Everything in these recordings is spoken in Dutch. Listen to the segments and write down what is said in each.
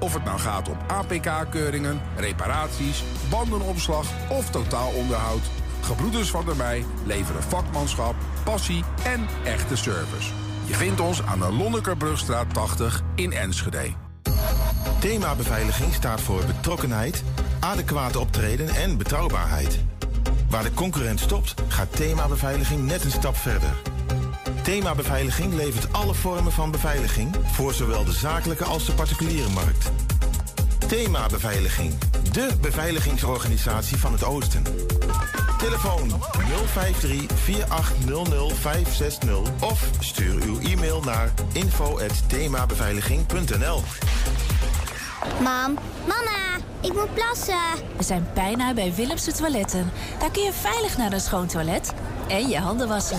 Of het nou gaat om APK-keuringen, reparaties, bandenopslag of totaalonderhoud... Gebroeders van der Mei leveren vakmanschap, passie en echte service. Je vindt ons aan de Lonnekerbrugstraat 80 in Enschede. Thema beveiliging staat voor betrokkenheid, adequaat optreden en betrouwbaarheid. Waar de concurrent stopt, gaat thema beveiliging net een stap verder. Thema beveiliging levert alle vormen van beveiliging voor zowel de zakelijke als de particuliere markt. Thema beveiliging, de beveiligingsorganisatie van het Oosten. Telefoon 053 4800 560 of stuur uw e-mail naar info@themabeveiliging.nl. Mam, mama, ik moet plassen. We zijn bijna bij Willemse Toiletten. Daar kun je veilig naar een schoon toilet en je handen wassen.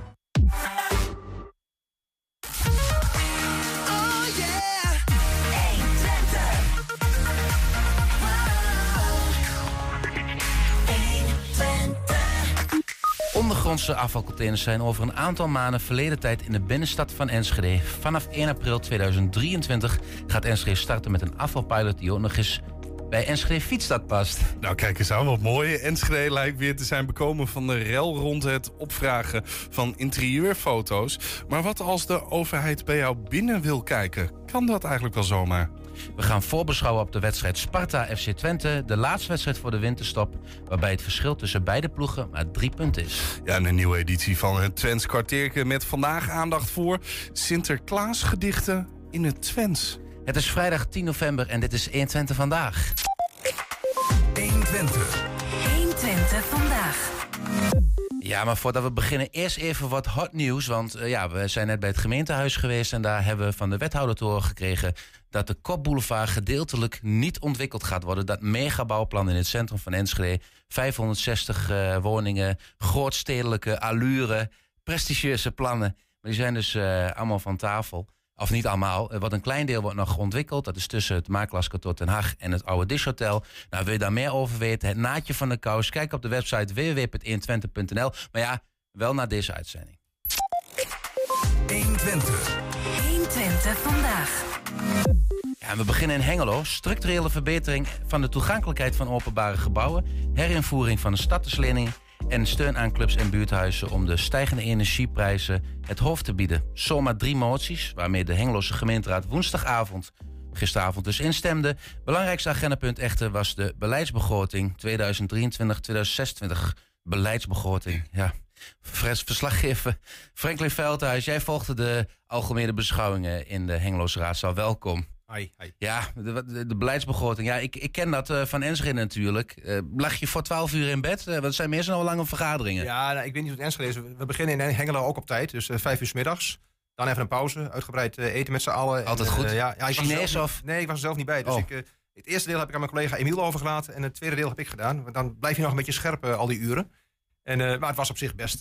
Ondergrondse afvalcontainers zijn over een aantal maanden verleden tijd in de binnenstad van Enschede. Vanaf 1 april 2023 gaat Enschede starten met een afvalpilot die ook nog eens bij Enschede Fietsstad past. Nou, kijk eens aan, wat mooi. Enschede lijkt weer te zijn bekomen van de rel rond het opvragen van interieurfoto's. Maar wat als de overheid bij jou binnen wil kijken? Kan dat eigenlijk wel zomaar? We gaan voorbeschouwen op de wedstrijd Sparta-FC Twente. De laatste wedstrijd voor de winterstop. Waarbij het verschil tussen beide ploegen maar drie punten is. Ja, een nieuwe editie van het Twents kwartiertje met vandaag aandacht voor Sinterklaasgedichten in het Twents. Het is vrijdag 10 november en dit is 120 vandaag. 120. 120 vandaag. Ja, maar voordat we beginnen, eerst even wat hot nieuws. Want uh, ja, we zijn net bij het gemeentehuis geweest en daar hebben we van de wethouder te horen gekregen dat de Kopboulevard gedeeltelijk niet ontwikkeld gaat worden. Dat megabouwplan in het centrum van Enschede, 560 uh, woningen, grootstedelijke allure, prestigieuze plannen. Maar die zijn dus uh, allemaal van tafel. Of niet allemaal. Wat een klein deel wordt nog ontwikkeld. Dat is tussen het Makelaarskantoor Den Haag en het Oude Dishotel. Nou, wil je daar meer over weten? Het naadje van de kous. Kijk op de website www.120.nl. Maar ja, wel naar deze uitzending. 120. 120 vandaag. Ja, we beginnen in Hengelo. Structurele verbetering van de toegankelijkheid van openbare gebouwen. Herinvoering van de statuslening. En steun aan clubs en buurthuizen om de stijgende energieprijzen het hoofd te bieden. Zomaar drie moties waarmee de Hengeloze gemeenteraad woensdagavond gisteravond dus instemde. Belangrijkste agendapunt echter was de beleidsbegroting 2023-2026. Beleidsbegroting, ja. Verslaggever Franklin Veldhuis, jij volgde de algemene beschouwingen in de Hengeloze Raadzaal. Welkom. Ja, de, de, de, beleidsbegroting. Ja, ik, ik ken dat uh, van Enschede natuurlijk. Uh, lag je voor 12 uur in bed? Uh, want het zijn meestal al lange vergaderingen. Ja, nou, ik weet niet hoe het Enschede is. We beginnen in Hengelo ook op tijd, dus vijf uur s middags. Dan even een pauze, uitgebreid eten met z'n allen. Altijd en, goed. ja, ja, ik Chinees zelf, of? Nee, ik was er zelf niet bij. Dus oh. ik, het eerste deel heb ik aan mijn collega Emiel overgelaten en het tweede deel heb ik gedaan. Want dan blijf je nog een beetje scherp al die uren. En, maar het was op zich best,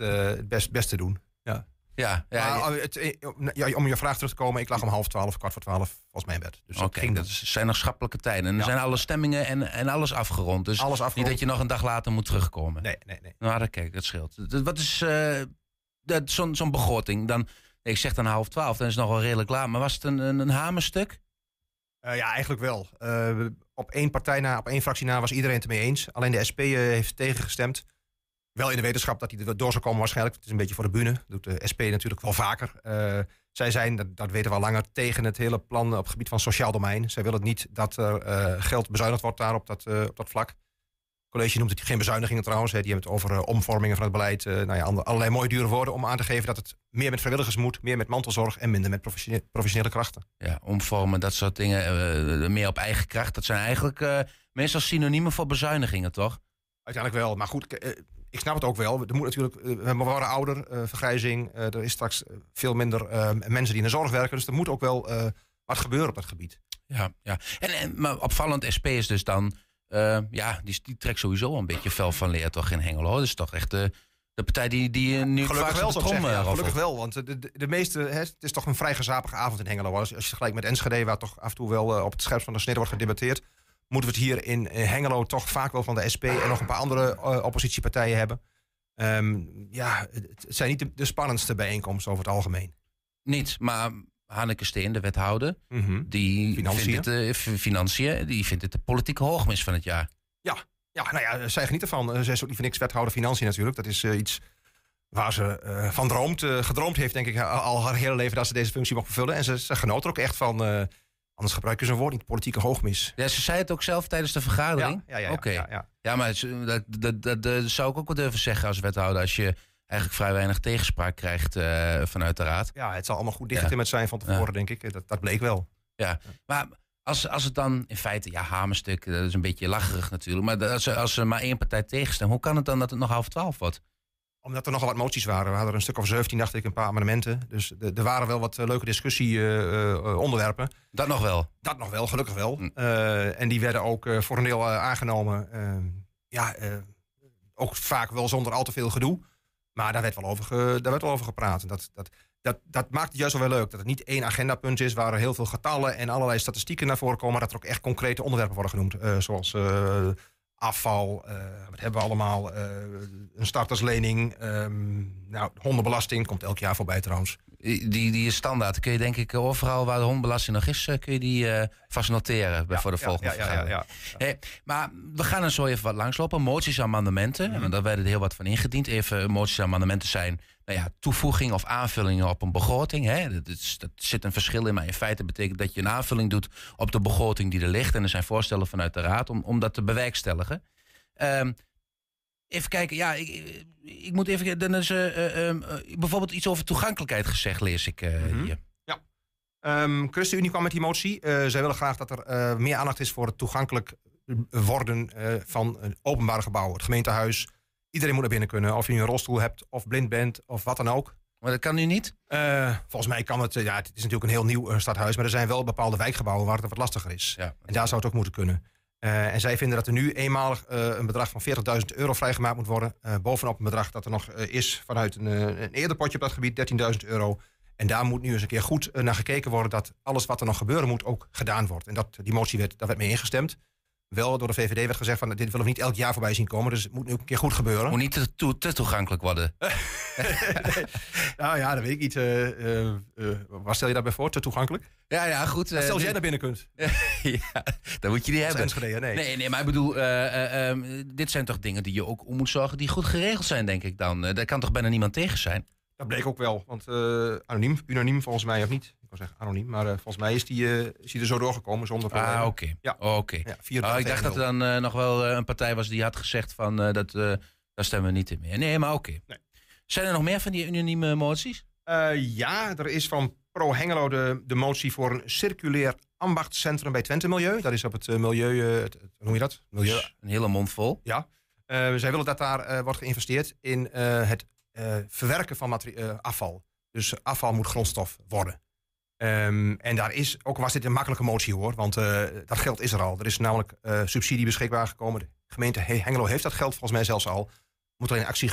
best, best te doen. Ja. Ja, ja, maar, het, ja, om je vraag terug te komen, ik lag om half twaalf, kwart voor twaalf, volgens mij in bed. Dus Oké, okay, dat zijn nog schappelijke tijden. En er zijn alle stemmingen en, en alles afgerond. Dus Alles afgerond. niet dat je nog een dag later moet terugkomen. Nee, nee, nee. Nou, dat, kijk, dat scheelt. Dat- Wat is eh, dat- zo'n zo'n begroting? Dan, ik zeg dan half twaalf, dan is het nog wel redelijk klaar. Maar was het een, een, een hamerstuk? Eh, ja, eigenlijk wel. Eh, op één partij na, op één fractie na was iedereen het ermee eens. Alleen de SP eh, heeft tegengestemd. Wel in de wetenschap dat hij er door zou komen waarschijnlijk. Het is een beetje voor de bühne. Dat doet de SP natuurlijk wel vaker. Eh, zij zijn, dat, dat weten we al langer, tegen het hele plan op het gebied van sociaal domein. Zij willen niet dat er eh, geld bezuinigd wordt daar op dat, eh, op dat vlak. Het college noemt het geen bezuinigingen trouwens. Hè. Die hebben het over omvormingen van het beleid. nou ja, allerlei mooie dure woorden om aan te geven dat het meer met vrijwilligers moet. Meer met mantelzorg en minder met professione- professionele krachten. Ja, omvormen, dat soort dingen. meer op eigen kracht. Dat zijn eigenlijk meestal synoniemen voor bezuinigingen, toch? Uiteindelijk wel. Maar goed, ik snap het ook wel. Er moet natuurlijk, eh, we worden ouder, eh, vergrijzing. eh, er is straks veel minder mensen die in de zorg werken. Dus er moet ook wel wat gebeuren op dat gebied. Ja, ja. En, en, maar opvallend SP is dus dan... ja, die, die trekt sowieso een beetje fel van leer toch in Hengelo. Dat is toch echt de, De partij die, die nu Gelukkig wel, de trom. Ja, gelukkig wel, want de, de, de meeste, hè, het is toch een vrij gezapige avond in Hengelo. Als, als je vergelijkt met Enschede, waar toch af en toe wel op het scherpst van de snede wordt gedebatteerd, moeten we het hier in, Hengelo toch vaak wel van de SP en nog een paar andere eh, oppositiepartijen hebben. Ehm, ja, het, zijn niet de, de spannendste bijeenkomsten over het algemeen. Niet, maar Hanneke Steen, de wethouder, die Financiën. vindt het, eh, financiën, die vindt het de politieke hoogmis van het jaar. Ja, nou ja, zij geniet ervan. Eh, zij is ook niet voor niks wethouder financiën natuurlijk. Dat is iets waar ze van droomt, gedroomd heeft, denk ik, al- al haar hele leven dat ze deze functie mag vervullen. En ze, ze genoot er ook echt van. Eh, anders gebruiken ze een woord niet, politieke hoogmis. Ja, ze zei het ook zelf tijdens de vergadering. ja, ja, ja, Oké. ja, ja. Ja, maar dat, dat, dat, dat zou ik ook wel durven zeggen als wethouder. Als je eigenlijk vrij weinig tegenspraak krijgt eh, vanuit de raad. Ja, het zal allemaal goed dichtgetimmerd zijn van tevoren, Ja. denk ik. Dat, dat bleek wel. Maar als, als het dan in feite, ja, hamerstuk, dat is een beetje lacherig natuurlijk. Maar als, als er maar één partij tegenstemt, hoe kan het dan dat het nog half twaalf wordt? Omdat er nogal wat moties waren. We hadden er een stuk of 17, dacht ik, een paar amendementen. Dus er waren wel wat eh, leuke discussieonderwerpen. Dat nog wel. dat nog wel, gelukkig wel. Hm. Eh, en die werden ook eh, voor een deel eh, aangenomen. Eh, ja, eh, ook vaak wel zonder al te veel gedoe. Maar daar werd wel over, daar werd wel over gepraat. Dat, dat, dat, dat maakt het juist wel weer leuk. Dat het niet één agendapunt is waar er heel veel getallen en allerlei statistieken naar voren komen. Maar dat er ook echt concrete onderwerpen worden genoemd. Eh, zoals eh, afval, eh, wat hebben we allemaal? Eh, een starterslening, ehm, nou, hondenbelasting komt elk jaar voorbij trouwens. Die, die is standaard. Kun je denk ik overal waar de hondbelasting nog is, eh, kun je die eh, vast noteren voor de volgende ja, ja, ja. Hey, maar we gaan er zo even wat langslopen. Moties, amendementen. Mhm. En daar werden er heel wat van ingediend. Even moties, amendementen zijn nou ja, toevoeging of aanvullingen op een begroting. Hè. Dat, is, dat zit een verschil in. Maar in feite betekent dat je een aanvulling doet op de begroting die er ligt. En er zijn voorstellen vanuit de Raad om, om dat te bewerkstelligen. Ehm, even kijken. Ja, ik, ik- moet even... Dan is eh, bijvoorbeeld iets over toegankelijkheid gezegd, lees ik Mhm. hier. Ehm ChristenUnie kwam met die motie. Zij willen graag dat er meer aandacht is voor het toegankelijk worden van een openbare gebouwen. Het gemeentehuis. Iedereen moet naar binnen kunnen. Of je nu een rolstoel hebt, of blind bent, of wat dan ook. Maar dat kan nu niet? Volgens mij kan het, ja, het is natuurlijk een heel nieuw stadhuis, maar er zijn wel bepaalde wijkgebouwen waar het wat lastiger is. Ja. En daar zou het ook moeten kunnen. Eh, en zij vinden dat er nu eenmalig eh, een bedrag van 40.000 euro vrijgemaakt moet worden. eh, bovenop een bedrag dat er nog is vanuit een, een eerder potje op dat gebied, 13.000 euro. En daar moet nu eens een keer goed naar gekeken worden dat alles wat er nog gebeuren moet ook gedaan wordt. En dat, die motie werd, daar werd mee ingestemd. Wel door de VVD werd gezegd van dit willen we niet elk jaar voorbij zien komen. Dus het moet nu ook een keer goed gebeuren. Moet niet te, toe- te toegankelijk worden. Nou ja, dat weet ik niet. eh, eh, eh, waar stel je daarbij voor? Te toegankelijk? Ja, ja, goed. Stel jij dit- naar binnen kunt. ja, dan moet je die hebben. Enschede, nee. Nee, nee, maar ik bedoel, eh, eh, ehm, dit zijn toch dingen die je ook om moet zorgen die goed geregeld zijn, denk ik dan. Daar kan toch bijna niemand tegen zijn? Dat bleek ook wel, want eh, anoniem, unaniem volgens mij of niet. Ik wil zeggen anoniem, maar eh, volgens mij is die, eh, is die er zo doorgekomen zonder problemen. Ah, oké. Ja. Oké. Ja, vier Oh, ik dacht dat er dan nog wel een partij was die had gezegd van dat, daar stemmen we niet in meer. Nee, maar oké. Nee. Zijn er nog meer van die unanieme moties? Ja, er is van Pro Hengelo de, de motie voor een circulair ambachtscentrum bij Twente Milieu. Dat is op het milieu, het- hoe noem je dat? Milieu. Een hele mond vol. Ja. Zij willen dat daar wordt geïnvesteerd in het eh, verwerken van eh, afval. Dus afval moet grondstof worden. Ehm, en daar is, ook was dit een makkelijke motie hoor, want eh, dat geld is er al. Er is namelijk subsidie beschikbaar gekomen. De gemeente He- Hengelo heeft dat geld volgens mij zelfs al. Moet er een actie,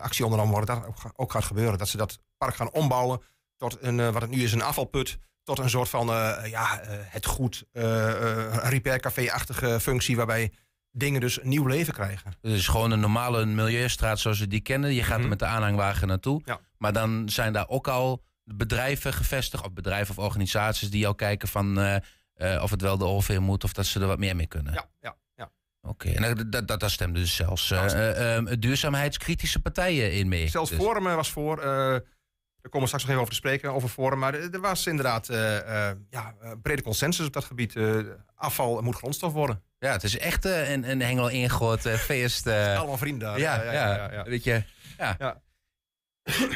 actie ondernomen worden, dat ook, ga- ook gaat gebeuren. Dat ze dat park gaan ombouwen tot een, wat het nu is, een afvalput. Tot een soort van, ja, het goed, eh, repaircafé-achtige functie waarbij dingen dus een nieuw leven krijgen. Het is gewoon een normale milieustraat zoals we die kennen. Je gaat er Mhm. met de aanhangwagen naartoe. Ja. Maar dan zijn daar ook al bedrijven gevestigd, of bedrijven of organisaties die al kijken van eh, eh, of het wel de OV moet of dat ze er wat meer mee kunnen. Ja, ja, ja. Oké, en dat, dat, dat, daar stemden dus zelfs Ja, eh, eh, duurzaamheidskritische partijen in mee. Zelfs Dus- Forum was voor. daar komen we straks nog even over te spreken, over Forum. Maar er, was inderdaad ja, een brede consensus op dat gebied. Afval moet grondstof worden. Ja, het is echt eh, een, een hengel ingegoten eh, feest. eh. Allemaal vrienden daar. ja, ja, weet je.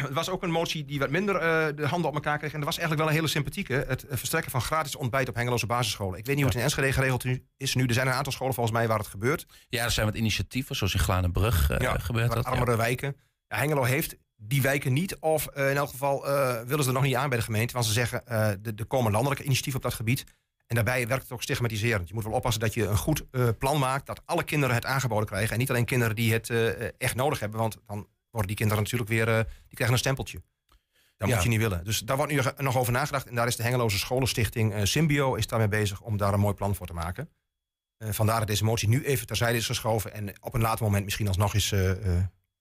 Het was ook een motie die wat minder de handen op elkaar kreeg. En dat was eigenlijk wel een hele sympathieke. Het verstrekken van gratis ontbijt op Hengeloze basisscholen. Ik weet niet hoe het in Enschede geregeld is nu. Er zijn een aantal scholen volgens mij waar het gebeurt. Ja, er zijn wat initiatieven, zoals in Glanenbrug gebeurt dat. ja. armere wijken. Ja, Hengelo heeft die wijken niet. Of in elk geval willen ze er nog niet aan bij de gemeente. Want ze zeggen, de- er komen landelijke initiatieven op dat gebied. En daarbij werkt het ook stigmatiserend. Je moet wel oppassen dat je een goed eh, plan maakt. Dat alle kinderen het aangeboden krijgen. En niet alleen kinderen die het eh, echt nodig hebben. Want dan worden die kinderen natuurlijk weer, eh, die krijgen een stempeltje. Dat Ja. moet je niet willen. Dus daar wordt nu nog- over nagedacht. En daar is de Hengeloze Scholenstichting Symbio is daarmee bezig om daar een mooi plan voor te maken. Vandaar dat deze motie nu even terzijde is geschoven en op een later moment misschien alsnog eens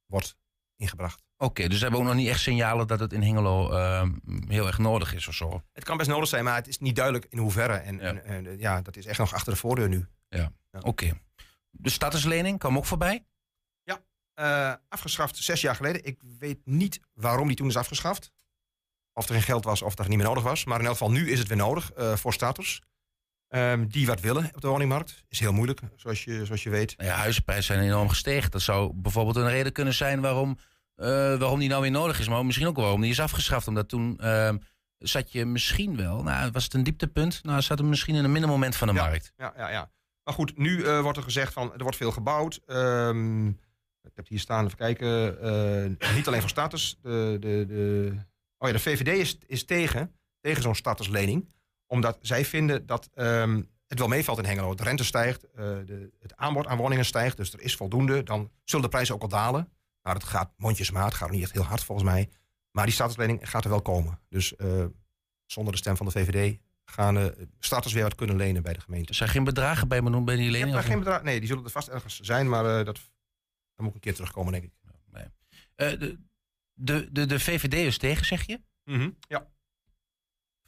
wordt ingebracht. Oké, dus we hebben ook nog niet echt signalen dat het in Hengelo ehm, heel erg nodig is of zo. Het kan best nodig zijn, maar het is niet duidelijk in hoeverre. En Ja. en, en, ja, dat is echt nog achter de voordeur nu. Oké. De statuslening kwam ook voorbij? Eh, afgeschaft zes jaar geleden. Ik weet niet waarom die toen is afgeschaft. Of er geen geld was of dat het niet meer nodig was. Maar in elk geval nu is het weer nodig eh, voor starters. Ehm, die wat willen op de woningmarkt. Is heel moeilijk, zoals je, zoals je weet. Nou ja, huizenprijzen zijn enorm gestegen. Dat zou bijvoorbeeld een reden kunnen zijn waarom, eh, waarom die nou weer nodig is. Maar misschien ook waarom die is afgeschaft. Omdat toen ehm, zat je misschien wel, nou, was het een dieptepunt? Nou, zat het misschien in een minder moment van de Ja. markt. Ja, ja, ja. Maar goed, nu eh, wordt er gezegd van er wordt veel gebouwd. Ehm, ik heb hier staan, even kijken. eh, niet alleen voor starters. De, de, de, oh ja, de VVD is, is tegen, tegen zo'n starterslening. Omdat zij vinden dat ehm, het wel meevalt in Hengelo. De rente stijgt, eh, de, het aanbod aan woningen stijgt. Dus er is voldoende. Dan zullen de prijzen ook wel dalen. Nou, dat gaat mondjesmaat. gaat niet echt heel hard volgens mij. Maar die starterslening gaat er wel komen. Dus eh, zonder de stem van de VVD gaan de starters weer wat kunnen lenen bij de gemeente. Er zijn geen bedragen bij benoemd bij die lening? geen bedrag. Nee, die zullen er vast ergens zijn, maar eh, dat, moet ik een keer terugkomen, denk ik. Eh, de, de, de, de VVD is tegen, zeg je? Ja,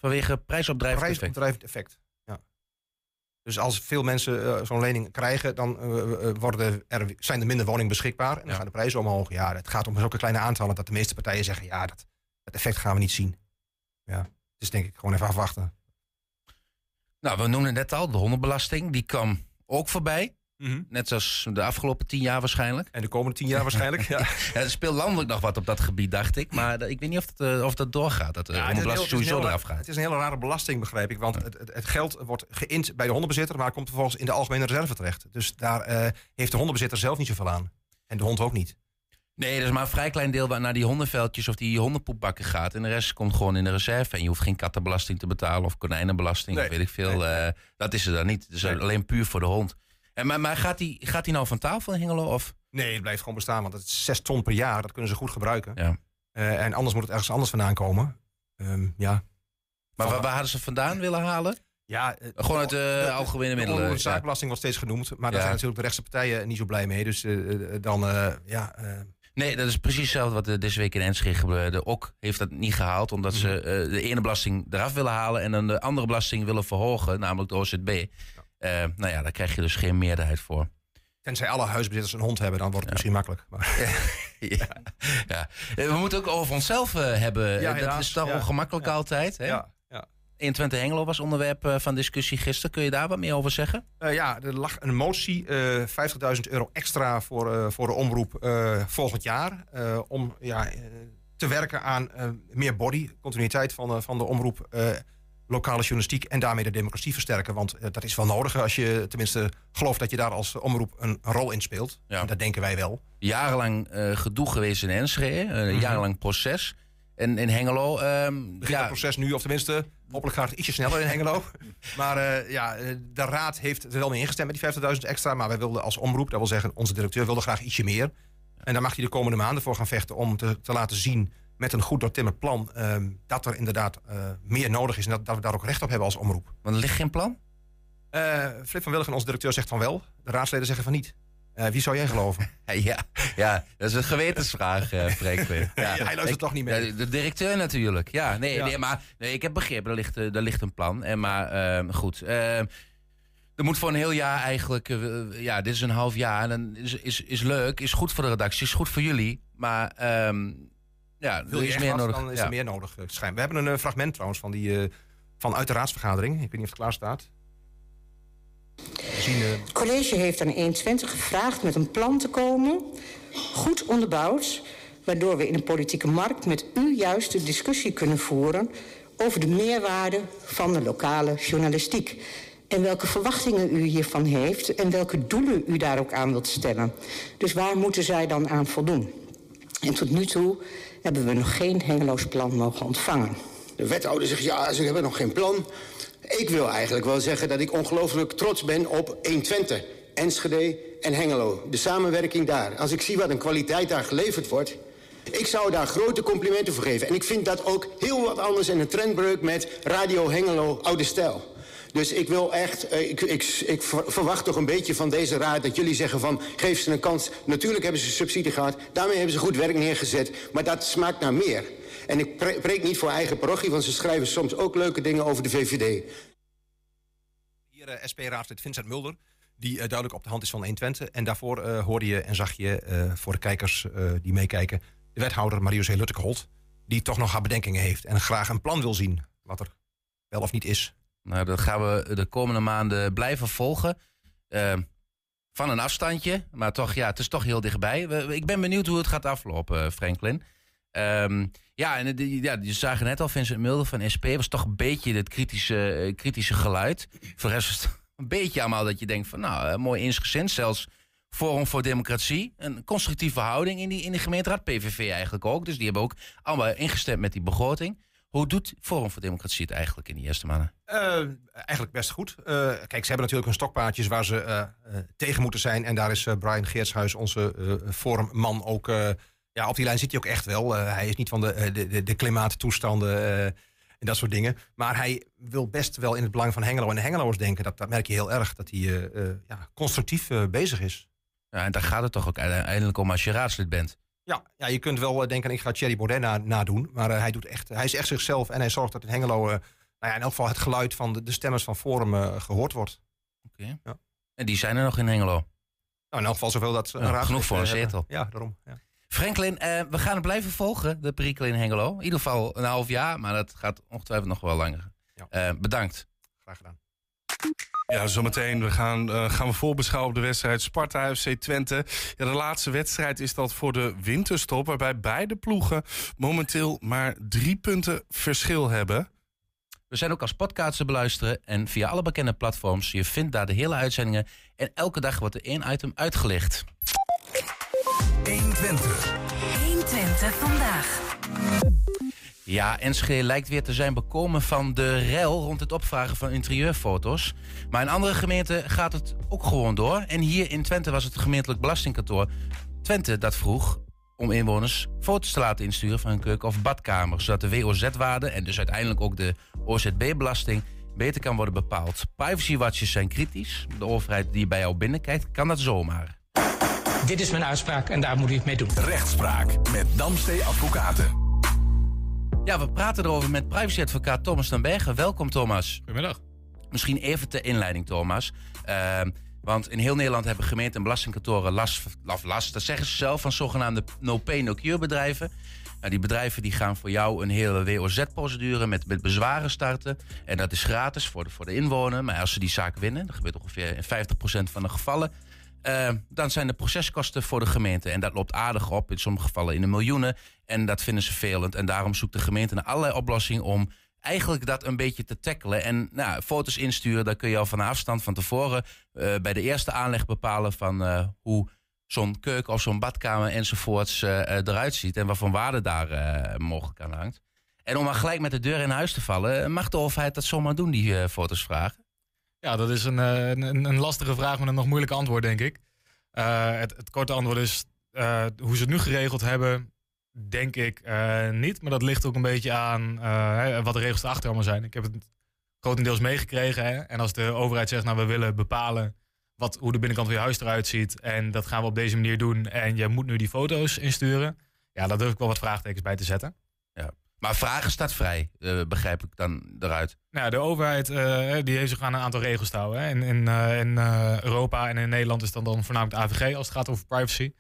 Vanwege prijsopdrijvend effect. prijsopdrijvend effect. Ja. Dus als veel mensen eh, zo'n lening krijgen, dan eh, eh, worden er, zijn er minder woningen beschikbaar. En dan Ja. gaan de prijzen omhoog. Ja, het gaat om zulke kleine aantallen dat de meeste partijen zeggen, ja, dat, dat effect gaan we niet zien. Ja, dus denk ik gewoon even afwachten. Nou, we noemden net al, de hondenbelasting. Die kwam ook voorbij. Net zoals de afgelopen tien jaar waarschijnlijk. En de komende tien jaar waarschijnlijk. Ja. Ja, er speelt landelijk nog wat op dat gebied, dacht ik. Maar dat- ik weet niet of dat, eh, of dat doorgaat. Dat de Ja, is een sowieso heel- eraf gaat. Het is een hele rare belasting, begrijp ik. Want het, het, het geld wordt geïnd bij de hondenbezitter, maar komt vervolgens in de algemene reserve terecht. Dus daar eh, heeft de hondenbezitter zelf niet zoveel aan. En de hond ook niet. Nee, er is maar een vrij klein deel waar naar die hondenveldjes of die hondenpoepbakken gaat. En de rest komt gewoon in de reserve. En je hoeft geen kattenbelasting te betalen of konijnenbelasting Nee, of weet ik veel. nee, Eh, dat is er dan niet. Het is Nee. alleen puur voor de hond. En, maar maar gaat die, gaat die nou van tafel in Hengelo? Of? Nee, het blijft gewoon bestaan, want het is 6 ton per jaar. Dat kunnen ze goed gebruiken. Ja. Eh, en anders moet het ergens anders vandaan komen. Ehm, ja. Maar waar, waar hadden ze vandaan willen halen? Ja, eh, Gewoon uit de algemene middelen, De ja. zaakbelasting wordt steeds genoemd. Maar daar Ja. zijn natuurlijk de rechtse partijen niet zo blij mee. Dus eh, dan, ja... Nee, dat is precies hetzelfde wat er deze week in Enschede gebeurde. De OK heeft dat niet gehaald, omdat ze Mhm. de ene belasting eraf willen halen en dan de andere belasting willen verhogen, namelijk de OZB. Eh, nou ja, daar krijg je dus geen meerderheid voor. tenzij alle huisbezitters een hond hebben, dan wordt het misschien makkelijk. Maar, ja. ja. Eh, We moeten ook over onszelf eh, hebben. Ja, Eh, dat is toch ongemakkelijk altijd. Hè? ja, ja. 21 Hengelo was onderwerp eh, van discussie gisteren. Kun je daar wat meer over zeggen? Eh, ja, er lag een motie, eh 50.000 euro extra voor, eh, voor de omroep eh, volgend jaar. eh, om ja, eh, te werken aan eh, meer body, continuïteit van, de van de omroep, eh, lokale journalistiek en daarmee de democratie versterken. Want eh, dat is wel nodig als je tenminste gelooft dat je daar als omroep een rol in speelt. Ja. En dat denken wij wel. Jarenlang eh, gedoe geweest in Enschede, een Mhm. jarenlang proces. En in Hengelo, Begint ja, het proces nu, of tenminste, hopelijk gaat het ietsje sneller in Hengelo. maar eh, ja, eh, de raad heeft er wel mee ingestemd met die 50.000 extra. Maar wij wilden als omroep, dat wil zeggen, onze directeur wilde graag ietsje meer. En daar mag hij de komende maanden voor gaan vechten om te, te laten zien met een goed doortimmerd plan ehm, dat er inderdaad eh, meer nodig is en dat, dat we daar ook recht op hebben als omroep. want er ligt geen plan. Eh Flip van Willigen, onze directeur, zegt van wel. De raadsleden zeggen van niet. Eh, wie zou jij geloven? Ja, ja, dat is een gewetensvraag, Franklin. Ja, hij luistert toch niet mee. Ja, de directeur natuurlijk. Ja, nee, Ja. nee maar nee, ik heb begrepen, er ligt, er ligt een plan. En maar ehm, goed, ehm, er moet voor een heel jaar eigenlijk, ja, dit is een half jaar. En dan is, is, is leuk, is goed voor de redactie, is goed voor jullie. Maar ja, Wil je is meer nodig. dan is Ja. er meer nodig. eh, schijn. We hebben een eh, fragment trouwens van, die, eh, van uit de raadsvergadering. Ik weet niet of het klaar staat. We zien, Het college heeft aan 21 gevraagd met een plan te komen, goed onderbouwd, waardoor we in de politieke markt met u juist de discussie kunnen voeren over de meerwaarde van de lokale journalistiek. En welke verwachtingen u hiervan heeft en welke doelen u daar ook aan wilt stellen. Dus waar moeten zij dan aan voldoen? En tot nu toe hebben we nog geen Hengeloos plan mogen ontvangen. De wethouder zegt ja, ze hebben nog geen plan. Ik wil eigenlijk wel zeggen dat ik ongelooflijk trots ben op 120. Enschede en Hengelo. De samenwerking daar. Als ik zie wat een kwaliteit daar geleverd wordt... Ik zou daar grote complimenten voor geven. En ik vind dat ook heel wat anders in een trendbreuk met Radio Hengelo Oude Stijl. Dus ik wil echt, eh, ik, ik, ik verwacht toch een beetje van deze raad dat jullie zeggen van geef ze een kans. Natuurlijk hebben ze subsidie gehad, daarmee hebben ze goed werk neergezet, maar dat smaakt naar meer. En ik preek niet voor eigen parochie, want ze schrijven soms ook leuke dingen over de VVD. Hier uh, SP-raadslid Vincent Mulder, die uh, duidelijk op de hand is van 120. En daarvoor hoorde je en zag je voor de kijkers die meekijken de wethouder Marius Luttekeholt, die toch nog haar bedenkingen heeft en graag een plan wil zien wat er wel of niet is. Nou, dat gaan we de komende maanden blijven volgen. Uh, van een afstandje, maar toch, ja, het is toch heel dichtbij. ik ben benieuwd hoe het gaat aflopen, Franklin. Um, ja, en de, ja, je zagen net al, Vincent Mulder van SP was toch een beetje het kritische, uh, kritische geluid. Voor de rest was het een beetje allemaal dat je denkt van, nou, uh, mooi insgezind. Zelfs Forum voor Democratie, een constructieve houding in die, in die gemeenteraad. PVV eigenlijk ook, dus die hebben ook allemaal ingestemd met die begroting. Hoe doet Forum voor Democratie het eigenlijk in die eerste maanden? Uh, eigenlijk best goed. Uh, kijk, ze hebben natuurlijk een stokpaardjes waar ze uh, tegen moeten zijn. En daar is Brian Geertshuis, onze forumman, ook... ja, op die lijn zit hij ook echt wel. hij is niet van de, de, de klimaattoestanden en dat soort dingen. Maar hij wil best wel in het belang van Hengelo en de Hengeloers denken. Dat, dat merk je heel erg, dat hij ja, constructief bezig is. Ja, en daar gaat het toch ook uiteindelijk om als je raadslid bent. Ja, ja, je kunt wel denken, ik ga Thierry Baudet nadoen. maar hij, doet echt, hij is echt zichzelf en hij zorgt dat in Hengelo... nou ja, in elk geval het geluid van de, de stemmers van Forum gehoord wordt. Oké. Ja. En die zijn er nog in Hengelo? Nou, in elk geval zoveel dat... Ja, genoeg voor een zetel. Ja, daarom. Ja. Franklin, we gaan het blijven volgen, de perikel in Hengelo. In ieder geval een half jaar, maar dat gaat ongetwijfeld nog wel langer. Ja. Bedankt. Graag gedaan. Ja, zometeen we gaan, uh, gaan we voorbeschouwen op de wedstrijd Sparta FC Twente. Ja, de laatste wedstrijd is dat voor de winterstop, waarbij beide ploegen momenteel maar drie punten verschil hebben. We zijn ook als podcast te beluisteren en via alle bekende platforms. Je vindt daar de hele uitzendingen en elke dag wordt er één item uitgelicht. 120. 120 vandaag. Ja, Enschede lijkt weer te zijn bekomen van de rel rond het opvragen van interieurfoto's. Maar in andere gemeenten gaat het ook gewoon door. En hier in Twente was het gemeentelijk belastingkantoor Twente dat vroeg om inwoners foto's te laten insturen van hun keuken of badkamer. Zodat de WOZ-waarde en dus uiteindelijk ook de OZB-belasting beter kan worden bepaald. Privacy-watches zijn kritisch. De overheid die bij jou binnenkijkt, kan dat zomaar. Dit is mijn uitspraak en daar moet u het mee doen. Rechtspraak met Damstee Advocaten. Ja, we praten erover met privacyadvocaat Thomas den Bergen. Welkom Thomas. Goedemiddag. Misschien even ter inleiding Thomas. Uh, want in heel Nederland hebben gemeenten en belastingkantoren last, of last, dat zeggen ze zelf, van zogenaamde no-pay, no-cure bedrijven. Nou, die bedrijven die gaan voor jou een hele WOZ-procedure met, met bezwaren starten. En dat is gratis voor de, voor de inwoner. Maar als ze die zaak winnen, dat gebeurt ongeveer in 50% van de gevallen uh, dan zijn de proceskosten voor de gemeente. En dat loopt aardig op, in sommige gevallen in de miljoenen. En dat vinden ze velend. En daarom zoekt de gemeente naar allerlei oplossingen om eigenlijk dat een beetje te tackelen. En nou, foto's insturen, dan kun je al van afstand van tevoren uh, bij de eerste aanleg bepalen van uh, hoe zo'n keuken of zo'n badkamer enzovoorts eruit ziet. En wat voor waarde daar mogelijk aan hangt. En om maar gelijk met de deur in huis te vallen, mag de overheid dat zomaar doen, die foto's vragen? Ja, dat is een, een, een, lastige vraag met een nog moeilijke antwoord, denk ik. Uh, het, het, korte antwoord is, uh, hoe ze het nu geregeld hebben, denk ik niet. Maar dat ligt ook een beetje aan wat de regels erachter allemaal zijn. Ik heb het grotendeels meegekregen. Hè? En als de overheid zegt, nou we willen bepalen wat, hoe de binnenkant van je huis eruit ziet. En dat gaan we op deze manier doen. En je moet nu die foto's insturen. Ja, daar durf ik wel wat vraagtekens bij te zetten. Ja. Maar vragen staat vrij, begrijp ik dan eruit. Nou, de overheid uh, die heeft zich aan een aantal regels te houden. Hè. In, in, uh, in Europa en in Nederland is dan, dan voornamelijk de AVG als het gaat over privacy.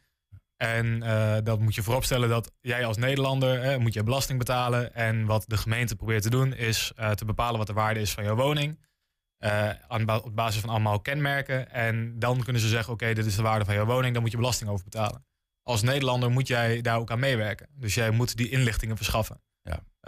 En dat moet je vooropstellen dat jij als Nederlander moet je belasting betalen. En wat de gemeente probeert te doen is te bepalen wat de waarde is van jouw woning. op basis van allemaal kenmerken. En dan kunnen ze zeggen, oké, dit is de waarde van jouw woning. Dan moet je belasting over betalen. Als Nederlander moet jij daar ook aan meewerken. Dus jij moet die inlichtingen verschaffen.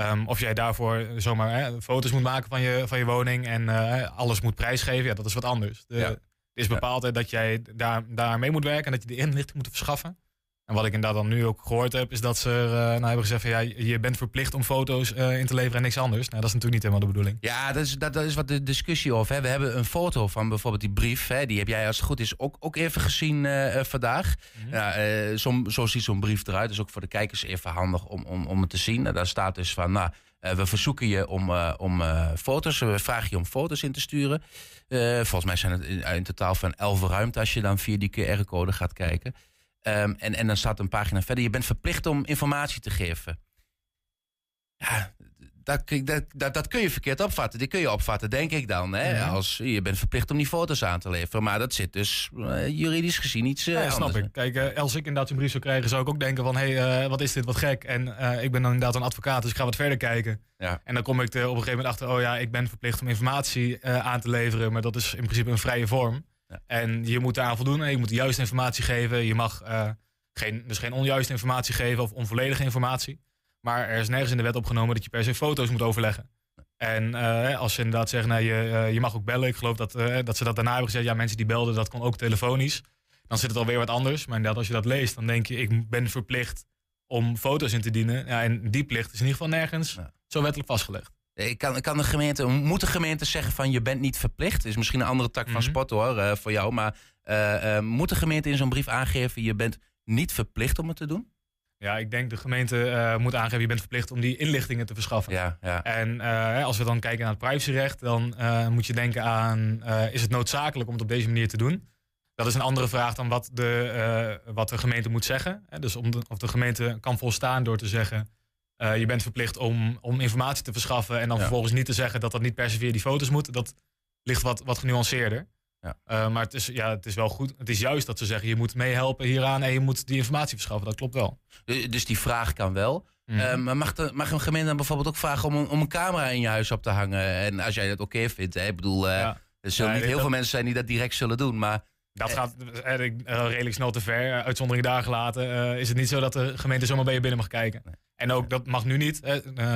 Um, of jij daarvoor zomaar hè, foto's moet maken van je, van je woning en uh, alles moet prijsgeven, ja, dat is wat anders. De, ja. Het is bepaald dat jij daar, daar mee moet werken en dat je de inlichting moet verschaffen. En wat ik inderdaad dan nu ook gehoord heb, is dat ze uh, nou hebben gezegd van ja, je bent verplicht om foto's uh, in te leveren en niks anders. Nou, dat is natuurlijk niet helemaal de bedoeling. Ja, dat is, dat, dat is wat de discussie over. Hè. We hebben een foto van bijvoorbeeld die brief. Hè. Die heb jij als het goed is ook, ook even gezien uh, vandaag. Mm -hmm. zo, zo ziet zo'n brief eruit. Dus ook voor de kijkers even handig om, om, om het te zien. En daar staat dus van, nou, we verzoeken je om, om foto's. We vragen je om foto's in te sturen. volgens mij zijn het in, in totaal van 11 ruimte als je dan via die QR-code gaat kijken. Um, en, en dan staat een pagina verder. Je bent verplicht om informatie te geven. Ja, dat, dat, dat, dat kun je verkeerd opvatten. Die kun je opvatten, denk ik dan. Hè? Ja. Als, je bent verplicht om die foto's aan te leveren. Maar dat zit dus uh, juridisch gezien iets uh, ja, snap anders. ik. Kijk, uh, als ik inderdaad een brief zou krijgen... zou ik ook denken van... hé, hey, wat is dit, wat gek. En ik ben dan inderdaad een advocaat, dus ik ga wat verder kijken. Ja. En dan kom ik er op een gegeven moment achter... oh ja, ik ben verplicht om informatie aan te leveren. Maar dat is in principe een vrije vorm. Ja. En je moet daaraan voldoen. Je moet de juiste informatie geven. Je mag geen, dus geen onjuiste informatie geven of onvolledige informatie. Maar er is nergens in de wet opgenomen dat je per se foto's moet overleggen. En uh, als ze inderdaad zeggen, nou, je, uh, je mag ook bellen. Ik geloof dat, uh, dat ze dat daarna hebben gezegd. Ja, mensen die belden, dat kon ook telefonisch. Dan zit het alweer wat anders. Maar inderdaad, als je dat leest, dan denk je... ik ben verplicht om foto's in te dienen. Ja, en die plicht is in ieder geval nergens ja. zo wettelijk vastgelegd. Ik kan, kan de gemeente, moet de gemeente zeggen van je bent niet verplicht? is misschien een andere tak van mm -hmm. sport hoor, voor jou. Maar moet de gemeente in zo'n brief aangeven... je bent niet verplicht om het te doen? Ja, ik denk de gemeente moet aangeven, je bent verplicht om die inlichtingen te verschaffen. Ja, ja. En als we dan kijken naar het privacyrecht, dan moet je denken aan, is het noodzakelijk om het op deze manier te doen? Dat is een andere vraag dan wat de, wat de gemeente moet zeggen. Dus om de, of de gemeente kan volstaan door te zeggen, je bent verplicht om, om informatie te verschaffen en dan ja. vervolgens niet te zeggen dat dat niet per se via die foto's moet. Dat ligt wat, wat genuanceerder. Ja. Uh, maar het is, ja, het is wel goed. Het is juist dat ze zeggen: je moet meehelpen hieraan en je moet die informatie verschaffen. Dat klopt wel. Dus die vraag kan wel. Mm uh, maar mag, de, mag een gemeente dan bijvoorbeeld ook vragen om, om een camera in je huis op te hangen? En als jij dat oké okay vindt, hè? ik bedoel, uh, ja. er zullen ja, niet heel veel mensen zijn die dat direct zullen doen. Maar dat gaat redelijk snel te ver. Uitzondering daar gelaten. is het niet zo dat de gemeente zomaar bij je binnen mag kijken? Nee. En ook dat mag nu niet.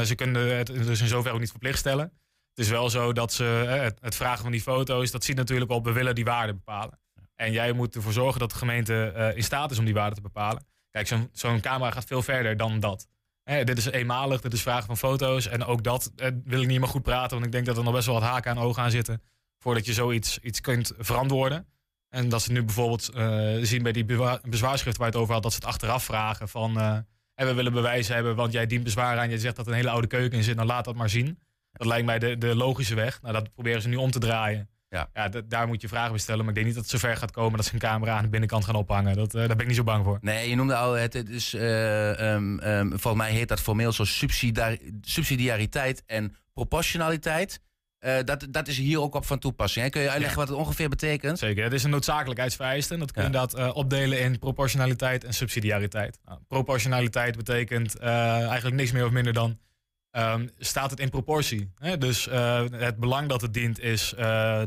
ze kunnen het dus in zover ook niet verplicht stellen. Het is wel zo dat ze het, het, vragen van die foto's, dat ziet natuurlijk op, we willen die waarde bepalen. En jij moet ervoor zorgen dat de gemeente uh, in staat is om die waarde te bepalen. Kijk, zo'n zo'n camera gaat veel verder dan dat. Hè, dit is eenmalig, dit is vragen van foto's. En ook dat eh, wil ik niet meer goed praten, want ik denk dat er nog best wel wat haken aan ogen aan zitten. Voordat je zoiets iets kunt verantwoorden. En dat ze nu bijvoorbeeld uh, zien bij die bezwaarschrift waar je het over had, dat ze het achteraf vragen van. En we willen bewijs hebben, want jij dient bezwaar aan. Je zegt dat er een hele oude keuken in zit, nou laat dat maar zien. Dat lijkt mij de, de logische weg. Nou, dat proberen ze nu om te draaien. Ja. Ja, daar moet je vragen bij stellen. Maar ik denk niet dat het zover gaat komen dat ze een camera aan de binnenkant gaan ophangen. Dat, uh, daar ben ik niet zo bang voor. Nee, je noemde al, het, het is, uh, um, um, volgens mij heet dat formeel zo subsidiariteit en proportionaliteit. Uh, dat, dat is hier ook op van toepassing. Hè? Kun je uitleggen ja. wat het ongeveer betekent? Zeker, het is een noodzakelijkheidsvereiste. Dat kun je ja. inderdaad opdelen in proportionaliteit en subsidiariteit. Nou, proportionaliteit betekent eigenlijk niks meer of minder dan Um, staat het in proportie. Hè? Dus het belang dat het dient is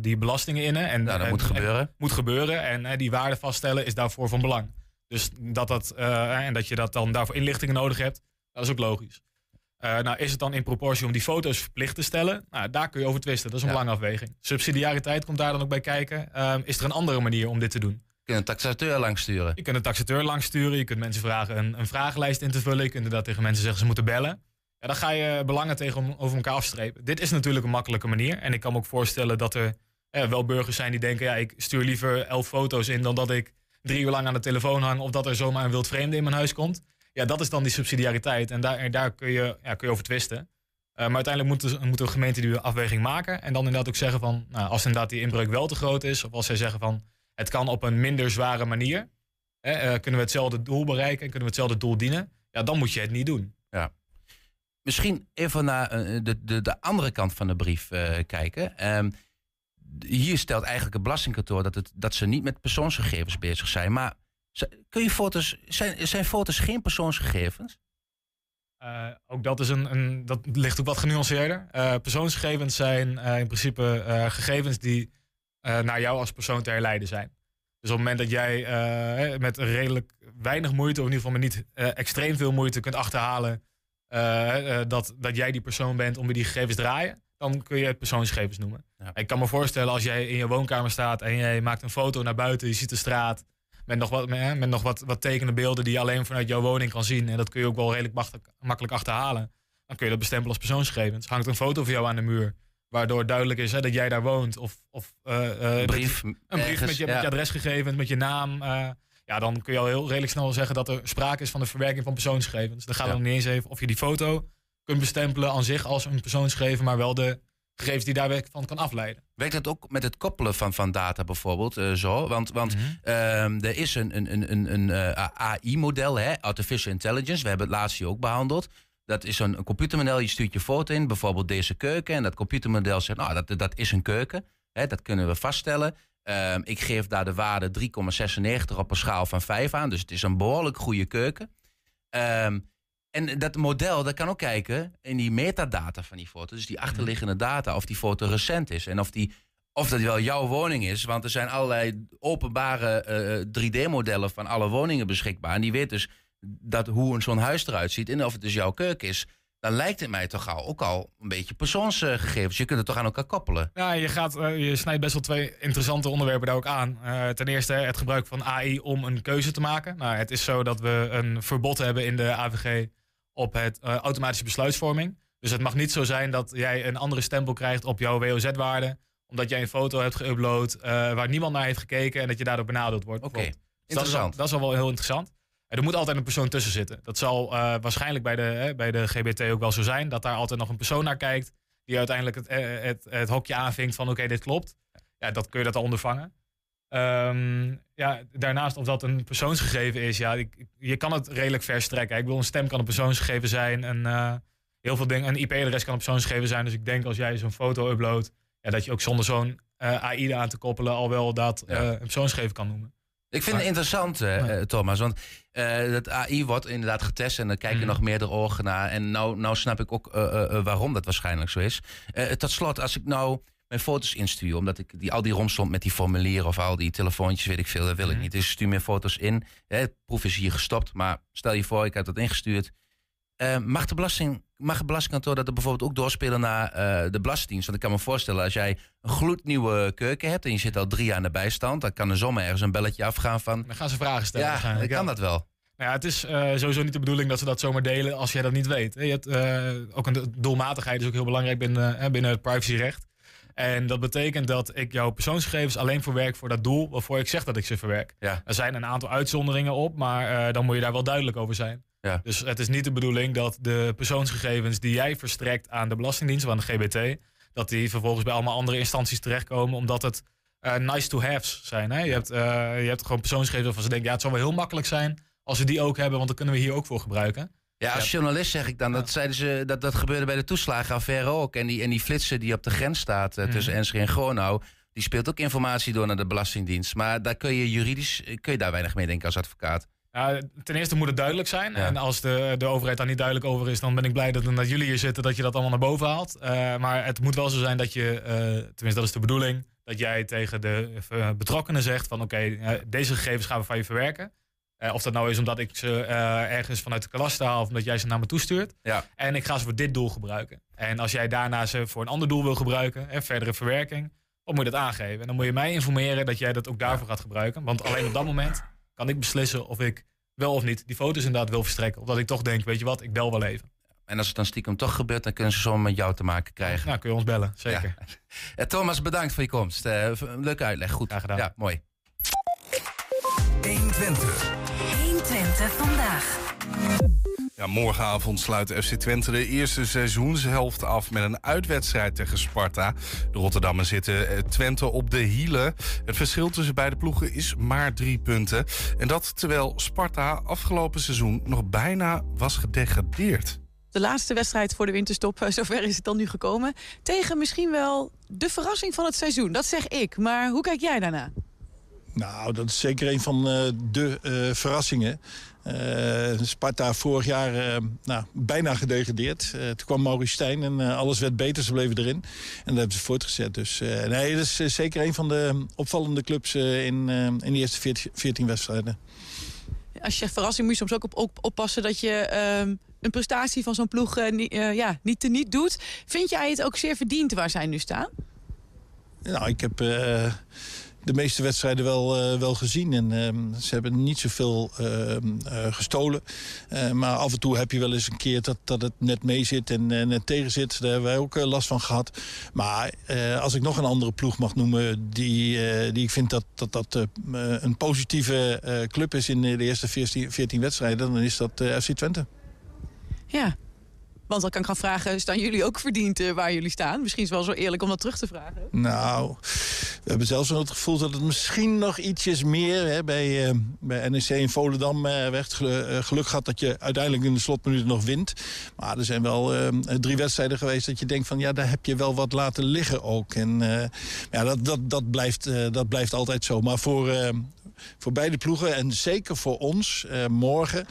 die belastingen innen. En, nou, dat en, moet gebeuren. En, moet gebeuren. En die waarde vaststellen is daarvoor van belang. Dus dat dat, en dat je dat dan daarvoor inlichtingen nodig hebt, dat is ook logisch. Nou, is het dan in proportie om die foto's verplicht te stellen? Nou, daar kun je over twisten. Dat is een ja. belangafweging. Subsidiariteit komt daar dan ook bij kijken. Um, is er een andere manier om dit te doen? Je kunt een taxateur langs sturen. Je kunt een taxateur langs sturen. Je kunt mensen vragen een, een vragenlijst in te vullen. Je kunt inderdaad tegen mensen zeggen ze moeten bellen. Ja, dan ga je belangen tegen over elkaar afstrepen. Dit is natuurlijk een makkelijke manier. En ik kan me ook voorstellen dat er eh, wel burgers zijn die denken... ja, ik stuur liever elf foto's in dan dat ik drie uur lang aan de telefoon hang... of dat er zomaar een wild vreemde in mijn huis komt. Ja, dat is dan die subsidiariteit. En daar, daar kun, je, ja, kun je over twisten. Uh, maar uiteindelijk moet de, moet de gemeente die afweging maken. En dan inderdaad ook zeggen van... Nou, als inderdaad die inbreuk wel te groot is... of als zij zeggen van... het kan op een minder zware manier... Eh, uh, kunnen we hetzelfde doel bereiken... en kunnen we hetzelfde doel dienen... ja, dan moet je het niet doen. Ja. Misschien even naar uh, de, de, de andere kant van de brief kijken. Um, hier stelt eigenlijk het belastingkantoor dat, het, dat ze niet met persoonsgegevens bezig zijn. Maar kun je foto's, zijn, zijn foto's geen persoonsgegevens? Uh, ook dat, is een, een, dat ligt ook wat genuanceerder. persoonsgegevens zijn in principe gegevens die naar jou als persoon te herleiden zijn. Dus op het moment dat jij met redelijk weinig moeite, of in ieder geval met niet extreem veel moeite, kunt achterhalen dat, dat jij die persoon bent om wie die gegevens draaien, dan kun je het persoonsgegevens noemen. Ja. Ik kan me voorstellen als jij in je woonkamer staat en jij maakt een foto naar buiten, je ziet de straat, met nog, wat, met, met nog wat, wat tekenen beelden die je alleen vanuit jouw woning kan zien. En dat kun je ook wel redelijk makkelijk, makkelijk achterhalen. Dan kun je dat bestempelen als persoonsgegevens. Hangt een foto van jou aan de muur. Waardoor duidelijk is hè, dat jij daar woont. Of, of eh, eh, Een brief, dat- een brief ergens, met je, met ja. je adresgegevens, met je naam. eh, ja, dan kun je al heel redelijk snel zeggen dat er sprake is van de verwerking van persoonsgegevens. Dan gaat het Ja. nog niet eens even of je die foto kunt bestempelen aan zich als een persoonsgegeven, maar wel de gegevens die daar van kan afleiden. Werkt dat ook met het koppelen van, van data bijvoorbeeld eh, zo? Want, want Mhm. ehm, er is een, een, een, een, een eh, AI-model, hè, Artificial Intelligence. We hebben het laatst hier ook behandeld. Dat is een, een computermodel, je stuurt je foto in, bijvoorbeeld deze keuken. En dat computermodel zegt, nou, dat, dat is een keuken. Hè, dat kunnen we vaststellen. Ehm, ik geef daar de waarde 3,96 op een schaal van 5 aan. Dus het is een behoorlijk goede keuken. Ehm, en dat model, dat kan ook kijken in die metadata van die foto. Dus die achterliggende data, of die foto recent is. En of, die, of dat wel jouw woning is. Want er zijn allerlei openbare eh, 3D-modellen van alle woningen beschikbaar. En die weet dus dat, hoe een zo'n huis eruit ziet. En of het dus jouw keuken is. Dan lijkt het mij toch al, ook al een beetje persoonsgegevens. Je kunt het toch aan elkaar koppelen. Ja, je, gaat, eh, je snijdt best wel twee interessante onderwerpen daar ook aan. Eh, ten eerste het gebruik van AI om een keuze te maken. Nou, het is zo dat we een verbod hebben in de AVG op het eh, automatische besluitvorming. Dus het mag niet zo zijn dat jij een andere stempel krijgt op jouw WOZ-waarde. Omdat jij een foto hebt geüpload eh, waar niemand naar heeft gekeken en dat je daardoor benadeeld wordt. Oké, bijvoorbeeld. Dus dat is, interessant. al, dat is al wel heel interessant. En er moet altijd een persoon tussen zitten. Dat zal eh, waarschijnlijk bij de, hè, bij de GBT ook wel zo zijn. Dat daar altijd nog een persoon naar kijkt. Die uiteindelijk het, het, het hokje aanvinkt van oké, dit klopt. Ja, dat kun je dat al ondervangen. Ehm, ja, daarnaast, omdat het een persoonsgegeven is, ja, ik, je kan het redelijk verstrekken. Ik bedoel, een stem kan een persoonsgegeven zijn. Een, eh, heel veel dingen, een IP-adres kan een persoonsgegeven zijn. Dus ik denk als jij zo'n foto uploadt, ja, dat je ook zonder zo'n eh, AI aan te koppelen al wel dat eh, een persoonsgegeven kan noemen. Ik vind het interessant, eh, Thomas. Want eh, dat AI wordt inderdaad getest en dan kijken Mhm. nog meerdere ogen naar. En nou, nou snap ik ook waarom dat waarschijnlijk zo is. Tot slot, als ik nou mijn foto's instuur, omdat ik die, al die romslomp met die formulieren of al die telefoontjes, weet ik veel, dat wil ik Mhm. niet. Dus stuur meer foto's in. Hè, het proef is hier gestopt, maar stel je voor, ik heb dat ingestuurd. Eh, mag, de belasting, mag het belastingkantoor dat er bijvoorbeeld ook doorspelen naar eh, de Belastingdienst? Want ik kan me voorstellen, als jij een gloednieuwe keuken hebt en je zit al drie jaar aan de bijstand, dan kan er zomaar ergens een belletje afgaan van. Dan gaan ze vragen stellen. Ja, kan ja. dat wel. Nou ja, het is eh, sowieso niet de bedoeling dat ze dat zomaar delen als jij dat niet weet. Je hebt, ook een doelmatigheid is ook heel belangrijk binnen, binnen het privacyrecht. En dat betekent dat ik jouw persoonsgegevens alleen verwerk voor dat doel waarvoor ik zeg dat ik ze verwerk. Ja. Er zijn een aantal uitzonderingen op, maar eh, dan moet je daar wel duidelijk over zijn. Ja. Dus het is niet de bedoeling dat de persoonsgegevens die jij verstrekt aan de Belastingdienst of aan de GBT, dat die vervolgens bij allemaal andere instanties terechtkomen, omdat het eh, nice to haves zijn. Hè? Je, hebt, eh, je hebt gewoon persoonsgegevens waarvan ze denken, ja, het zal wel heel makkelijk zijn als we die ook hebben, want dan kunnen we hier ook voor gebruiken. Ja, als journalist zeg ik dan, dat, zeiden ze, dat, dat gebeurde bij de toeslagenaffaire ook. En die, en die flitser die op de grens staat eh, tussen Mhm. Enschede en Gronau, die speelt ook informatie door naar de Belastingdienst. Maar daar kun je juridisch eh, kun je daar weinig mee denken als advocaat. Ja, ten eerste moet het duidelijk zijn. Ja. En als de, de overheid daar niet duidelijk over is, dan ben ik blij dat, dat jullie hier zitten, dat je dat allemaal naar boven haalt. Eh, maar het moet wel zo zijn dat je, tenminste dat is de bedoeling, dat jij tegen de betrokkenen zegt van oké, deze gegevens gaan we van je verwerken. Eh, of dat nou is omdat ik ze eh, ergens vanuit de klas haal of omdat jij ze naar me toestuurt. Ja. En ik ga ze voor dit doel gebruiken. En als jij daarna ze voor een ander doel wil gebruiken, hè, verdere verwerking, dan moet je dat aangeven. En dan moet je mij informeren dat jij dat ook daarvoor gaat gebruiken. Want alleen op dat moment kan ik beslissen of ik wel of niet die foto's inderdaad wil verstrekken. Of dat ik toch denk, weet je wat, ik bel wel even. En als het dan stiekem toch gebeurt, dan kunnen ze zomaar met jou te maken krijgen. Nou, kun je ons bellen, zeker. Eh, Thomas, bedankt voor je komst. Eh, leuke uitleg, goed. Graag gedaan. Ja, mooi. 120. 120 vandaag. Ja, morgenavond sluit FC Twente de eerste seizoenshelft af met een uitwedstrijd tegen Sparta. De Rotterdammers zitten eh, Twente op de hielen. Het verschil tussen beide ploegen is maar drie punten. En dat terwijl Sparta afgelopen seizoen nog bijna was gedegradeerd. De laatste wedstrijd voor de winterstop, eh, zover is het dan nu gekomen. Tegen misschien wel de verrassing van het seizoen, dat zeg ik. Maar hoe kijk jij daarna? Nou, dat is zeker een van eh, de eh, verrassingen. Eh, Sparta vorig jaar nou, bijna gedegradeerd. Toen kwam Maurice Stijn en alles werd beter. Ze bleven erin. En dat hebben ze voortgezet. Dus nee, dat is zeker een van de opvallende clubs in, in de eerste 14, 14 wedstrijden. Als je zegt verrassing, moet je soms ook op, op- oppassen dat je ehm, een prestatie van zo'n ploeg niet, ja, niet te niet doet. Vind jij het ook zeer verdiend waar zij nu staan? Nou, ik heb, de meeste wedstrijden wel, uh, wel gezien. En uh, ze hebben niet zoveel uh, gestolen. maar af en toe heb je wel eens een keer dat, dat het net mee zit en net tegen zit. Daar hebben wij ook last van gehad. Maar als ik nog een andere ploeg mag noemen... die, die ik vind dat dat, dat een positieve club is in de eerste 14, 14 wedstrijden... dan is dat FC Twente. Ja, want dan kan ik gaan vragen, staan jullie ook verdiend uh, waar jullie staan? Misschien is het wel zo eerlijk om dat terug te vragen. Nou, we hebben zelfs wel het gevoel dat het misschien nog ietsjes meer... Hè, bij, uh, bij NEC in Volendam uh, werd geluk gehad dat je uiteindelijk in de slotminuten nog wint. Maar er zijn wel drie wedstrijden geweest dat je denkt van... ja, daar heb je wel wat laten liggen ook. En ja, dat, dat, dat, blijft, dat blijft altijd zo. Maar voor, voor beide ploegen en zeker voor ons morgen...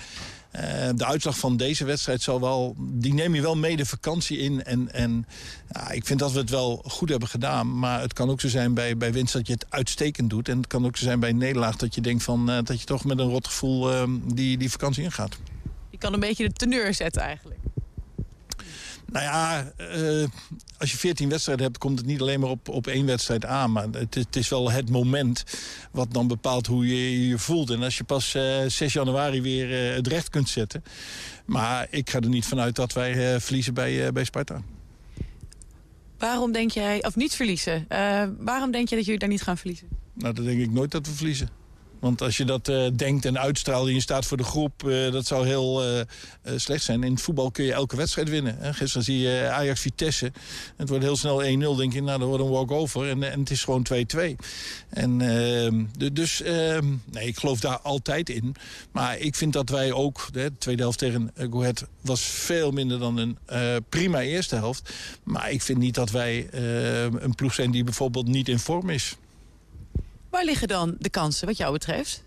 Uh, de uitslag van deze wedstrijd zal wel... die neem je wel mee de vakantie in. En, en ja, ik vind dat we het wel goed hebben gedaan. Maar het kan ook zo zijn bij, bij winst dat je het uitstekend doet. En het kan ook zo zijn bij nederlaag dat je denkt van, uh, dat je toch met een rot gevoel uh, die, die vakantie ingaat. Je kan een beetje de teneur zetten eigenlijk. Nou ja, uh, als je 14 wedstrijden hebt, komt het niet alleen maar op, op één wedstrijd aan. Maar het, het is wel het moment wat dan bepaalt hoe je je voelt. En als je pas uh, eh, 6 januari weer uh, het recht kunt zetten. Maar ik ga er niet vanuit dat wij verliezen bij, bij Sparta. Waarom denk jij, of niet verliezen, waarom denk je dat jullie daar niet gaan verliezen? Nou, dan denk ik nooit dat we verliezen. Want als je dat uh, denkt en uitstraalt en je staat voor de groep... Uh, dat zou heel uh, slecht zijn. In het voetbal kun je elke wedstrijd winnen. Hè. Gisteren zie je Ajax-Vitesse. Het wordt heel snel 1-0. denk je, nou, dat wordt een walk-over. En, en het is gewoon 2-2. En ehm, dus, ehm, nee, ik geloof daar altijd in. Maar ik vind dat wij ook... De tweede helft tegen Go Ahead was veel minder dan een prima eerste helft. Maar ik vind niet dat wij een ploeg zijn die bijvoorbeeld niet in vorm is. Waar liggen dan de kansen wat jou betreft?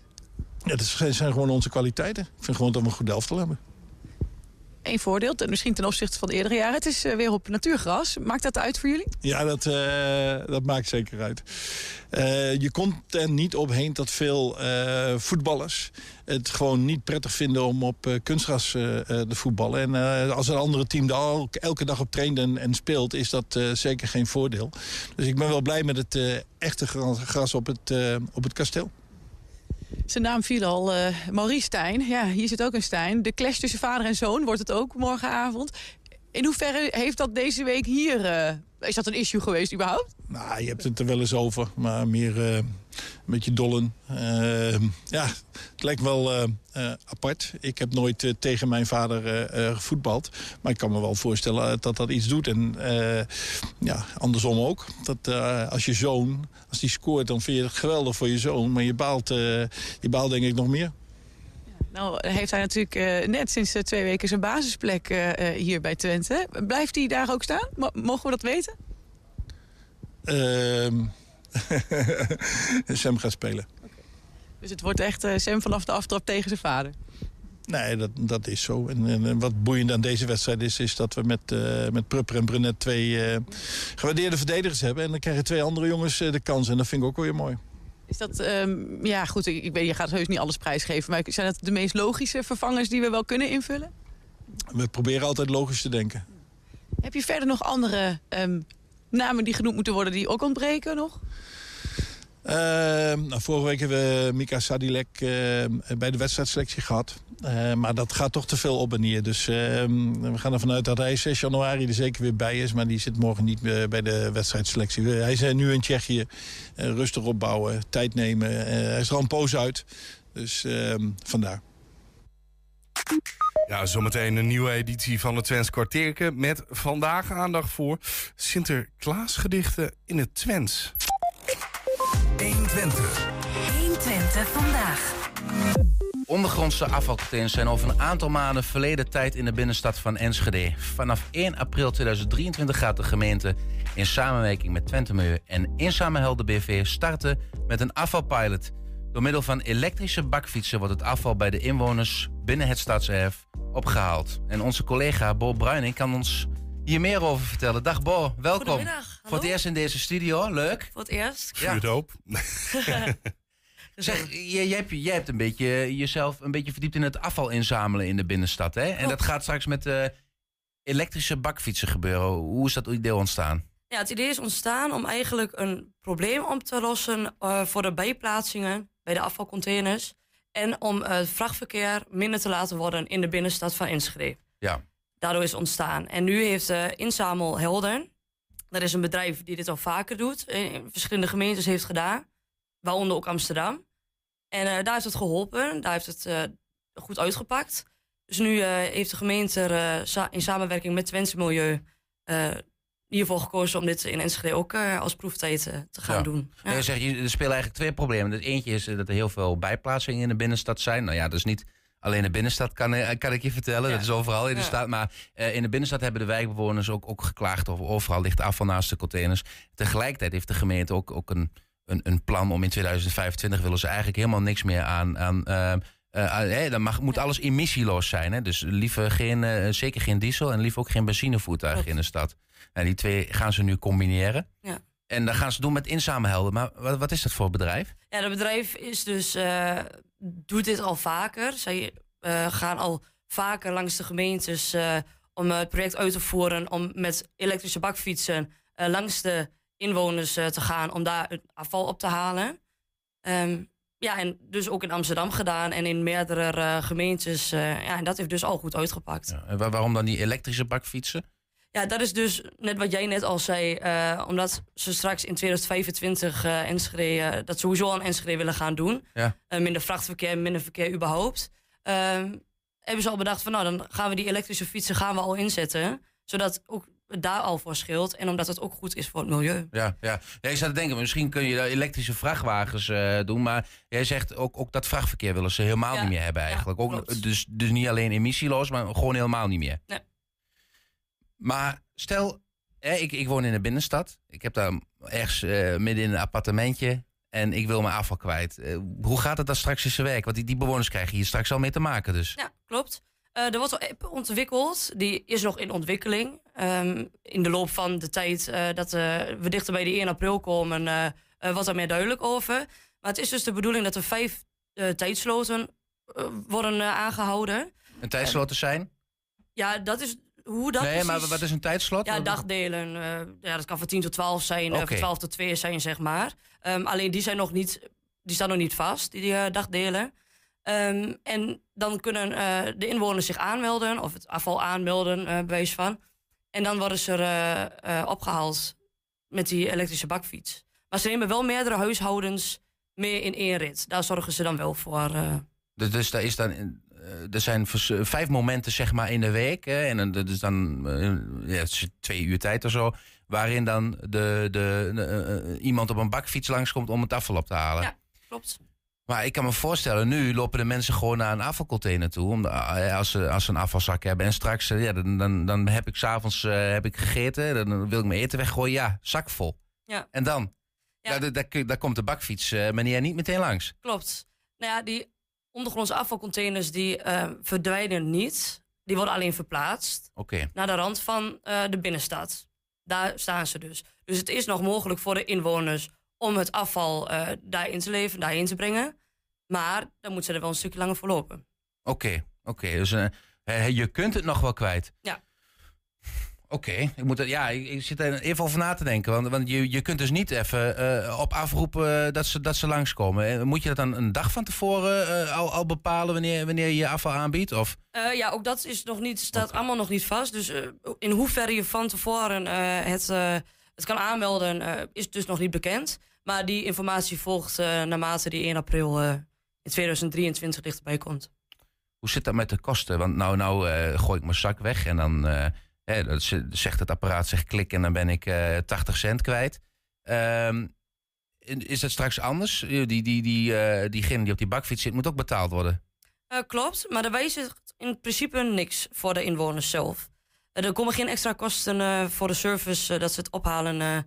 Ja, dat zijn gewoon onze kwaliteiten. Ik vind gewoon dat we een goed elftal hebben. Eén voordeel, misschien ten opzichte van de eerdere jaren. Het is eh, weer op natuurgras. Maakt dat uit voor jullie? Ja, dat, uh, dat maakt zeker uit. Uh, je komt er niet omheen dat veel voetballers het gewoon niet prettig vinden om op kunstgras te voetballen. En als een andere team daar elke dag op traint en, en speelt, is dat zeker geen voordeel. Dus ik ben wel blij met het echte gras op het, op het kasteel. Zijn naam viel al, uh, Maurice Stijn. Ja, hier zit ook een Stijn. De clash tussen vader en zoon wordt het ook morgenavond. In hoeverre heeft dat deze week hier... Uh, is dat een issue geweest überhaupt? Nou, je hebt het er wel eens over, maar meer uh, een beetje dollen. Uh, ja, het lijkt wel uh, apart. Ik heb nooit tegen mijn vader gevoetbald. Maar ik kan me wel voorstellen dat dat iets doet. En ja, andersom ook. Dat als je zoon, als die scoort, dan vind je het geweldig voor je zoon. Maar je baalt, je baalt denk ik nog meer. Nou heeft hij natuurlijk net sinds twee weken zijn basisplek hier bij Twente. Blijft hij daar ook staan? mogen we dat weten? Sam gaat spelen. Dus het wordt echt uh, Sam vanaf de aftrap tegen zijn vader? Nee, dat, dat is zo. En, en, wat boeiend aan deze wedstrijd is... is dat we met, uh, met Prupper en Brunet twee uh, gewaardeerde verdedigers hebben. En dan krijgen twee andere jongens de kans. En dat vind ik ook weer mooi. Is dat, um, ja goed, ik, ik weet, je gaat heus niet alles prijsgeven... maar zijn dat de meest logische vervangers die we wel kunnen invullen? We proberen altijd logisch te denken. Heb je verder nog andere um, namen die genoemd moeten worden die ook ontbreken nog? Uh, nou, vorige week hebben we Mika Sadilek uh, bij de wedstrijdselectie gehad. Uh, maar dat gaat toch te veel op en neer. Dus ehm, we gaan ervan uit dat hij 6 januari er zeker weer bij is. Maar die zit morgen niet bij de wedstrijdselectie. Hij is nu in Tsjechië. rustig opbouwen, tijd nemen. hij is er al een poos uit. Dus ehm, vandaar. Ja, zometeen een nieuwe editie van het Twents kwartierke... met vandaag aandacht voor Sinterklaasgedichten in het Twents. 120. 120 vandaag. Ondergrondse afvalcontainers zijn over een aantal maanden verleden tijd in de binnenstad van Enschede. Vanaf 1 april 2023 gaat de gemeente in samenwerking met Twente Milieu en Inzamelhelden BV starten met een afvalpilot. Door middel van elektrische bakfietsen wordt het afval bij de inwoners binnen het stadserf opgehaald. En onze collega Bo Bruining kan ons hier meer over vertellen. Dag Bo, welkom. Goedemiddag. Voor het eerst in deze studio, leuk. Voor het eerst. Ja. hoop. zeg, jij, hebt, jij hebt een beetje, jezelf een beetje verdiept in het afval inzamelen in de binnenstad. Hè? En dat gaat straks met uh, elektrische bakfietsen gebeuren. Hoe is dat idee ontstaan? Ja, het idee is ontstaan om eigenlijk een probleem op te lossen eh, voor de bijplaatsingen bij de afvalcontainers. En om het vrachtverkeer minder te laten worden in de binnenstad van Enschede. Ja. Daardoor is ontstaan. En nu heeft uh, Inzamel Helden, dat is een bedrijf die dit al vaker doet, in verschillende gemeentes heeft gedaan, waaronder ook Amsterdam. En uh, daar heeft het geholpen, daar heeft het uh, goed uitgepakt. Dus nu heeft de gemeente er in samenwerking met Twente Milieu hiervoor gekozen om dit in Enschede ook uh, als proeftijd uh, te gaan ja. doen. Ja. Ja, zeg, er spelen eigenlijk twee problemen. Het eentje is dat er heel veel bijplaatsingen in de binnenstad zijn. Nou ja, dat is niet alleen de binnenstad, kan, kan ik je vertellen. Dat is overal in de stad. Maar uh, in de binnenstad hebben de wijkbewoners ook, ook geklaagd over overal ligt afval naast de containers. Tegelijkertijd heeft de gemeente ook, ook een, een, een plan om in 2025 willen ze eigenlijk helemaal niks meer aan. aan uh, dan mag, moet alles emissieloos zijn. Hè? Dus liever geen, zeker geen diesel en liever ook geen benzinevoertuigen in de stad. Nou, die twee gaan ze nu combineren. Ja. En dan gaan ze doen met inzamelhelden. Maar wat, wat is dat voor bedrijf? Ja, dat bedrijf is dus, uh, doet dit al vaker. Zij uh, gaan al vaker langs de gemeentes uh, om het project uit te voeren. Om met elektrische bakfietsen langs de inwoners te gaan. Om daar het afval op te halen. Um, ja, en dus ook in Amsterdam gedaan en in meerdere gemeentes. ja, en dat heeft dus al goed uitgepakt. Ja, en waarom dan die elektrische bakfietsen? Ja, dat is dus net wat jij net al zei. Uh, omdat ze straks in 2025 uh, Enschede, uh, dat sowieso aan Enschede willen gaan doen. Ja. minder vrachtverkeer, minder verkeer überhaupt. Ehm, hebben ze al bedacht van nou, dan gaan we die elektrische fietsen gaan we al inzetten. Zodat ook daar al voor scheelt. En omdat het ook goed is voor het milieu. Ja, ja. ja ik zou te denken, misschien kun je elektrische vrachtwagens uh, doen. Maar jij zegt ook, ook dat vrachtverkeer willen ze helemaal Ja. niet meer hebben eigenlijk. Ja, ook, dus, dus niet alleen emissieloos, maar gewoon helemaal niet meer. Nee. Maar stel, hè, ik, ik woon in de binnenstad. Ik heb daar ergens eh, midden in een appartementje. En ik wil mijn afval kwijt. Eh, hoe gaat het dan straks in zijn werk? Want die, die bewoners krijgen hier straks al mee te maken dus. Ja, klopt. Eh, er wordt een app ontwikkeld. Die is nog in ontwikkeling. Ehm, in de loop van de tijd dat we dichter bij de 1 april komen, wordt er meer duidelijk over. Maar het is dus de bedoeling dat er vijf tijdsloten worden eh, aangehouden. Een tijdslot te zijn? Ja, dat is hoe dat nee, precies... maar wat is een tijdslot? Ja, dagdelen. eh, ja, dat kan van 10 tot 12 zijn, eh, van 12 tot 2 zijn, zeg maar. Ehm, alleen die zijn nog niet, die staan nog niet vast, die eh, dagdelen. Ehm, en dan kunnen de inwoners zich aanmelden, of het afval aanmelden, bewijs van. En dan worden ze er eh, eh, opgehaald met die elektrische bakfiets. Maar ze nemen wel meerdere huishoudens mee in één rit. Daar zorgen ze dan wel voor. Dus, dus daar is dan, er zijn eh, vijf momenten zeg maar in de week. Hè, en dat is dan eh, ja, het is twee uur tijd of zo. Waarin dan de, de, eh, eh, iemand op een bakfiets langskomt om het afval op te halen. Ja, klopt. Maar ik kan me voorstellen, nu lopen de mensen gewoon naar een afvalcontainer toe. Om eh, als, ze, als ze een afvalzak hebben. En straks, eh, ja, dan, dan, dan heb ik s'avonds uh, heb ik gegeten. Dan wil ik mijn eten weggooien. Ja, zak vol. Ja. En dan? Ja. Daar, daar, daar komt de bakfiets eh, meneer niet meteen langs. Klopt. Nou ja, die ondergrondse afvalcontainers die eh, verdwijnen niet. Die worden alleen verplaatst Oké. naar de rand van eh, de binnenstad. Daar staan ze dus. Dus het is nog mogelijk voor de inwoners om het afval eh, daarin te leveren, daarheen te brengen. Maar dan moeten ze er wel een stukje langer voor lopen. Oké, oké. Dus eh, je kunt het nog wel kwijt. Ja. Oké, ik moet er- ja, ik, zit er even over na te denken. Want, want je, je kunt dus niet even eh, op afroepen dat ze, dat ze langskomen. Eh, Moet je dat dan een dag van tevoren eh, al, al bepalen wanneer, wanneer je je afval aanbiedt? Of? Eh, ja, ook dat is nog niet, staat allemaal nog niet vast. Dus eh, in hoeverre je van tevoren eh, het, eh, het kan aanmelden, eh, is dus nog niet bekend. Maar die informatie volgt eh, naarmate die 1 april eh, in 2023 dichterbij komt. Hoe zit dat met de kosten? Want nou, nou eh, gooi ik mijn zak weg en dan eh, hè, dat zegt het apparaat zegt klik en dan ben ik eh 80 cent kwijt. Ehm, is dat straks anders? Die, die, die, eh, diegene die op die bakfiets zit moet ook betaald worden. Eh, klopt, maar daarbij zit in principe niks voor de inwoners zelf. Eh, er komen geen extra kosten eh, voor de service eh, dat ze het ophalen eh,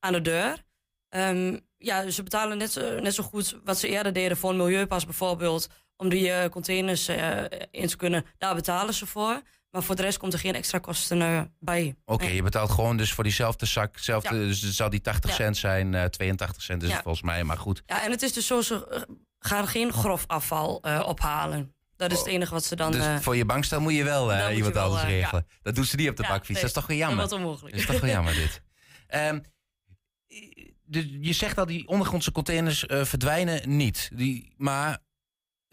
aan de deur. Ehm, ja, ze betalen net zo, net zo goed wat ze eerder deden voor een milieupas bijvoorbeeld. Om die eh, containers eh, in te kunnen. Daar betalen ze voor. Maar voor de rest komt er geen extra kosten eh, bij. Oké, je betaalt gewoon dus voor diezelfde zak. Zelfde, Ja. Dus het zal die 80 Ja. cent zijn, eh 82 cent is Ja. het volgens mij, maar goed. Ja, en het is dus zo, ze eh, gaan geen grof afval eh, ophalen. Dat is het enige wat ze dan... dus eh, voor je bankstel moet je wel eh, moet je iemand wel, anders eh, regelen. Dat doen ze niet op de bakfiets. nee, dat is toch wel dat jammer. wordt onmogelijk. Dat is toch wel jammer dit. De, je zegt dat die ondergrondse containers eh, verdwijnen niet. Die, maar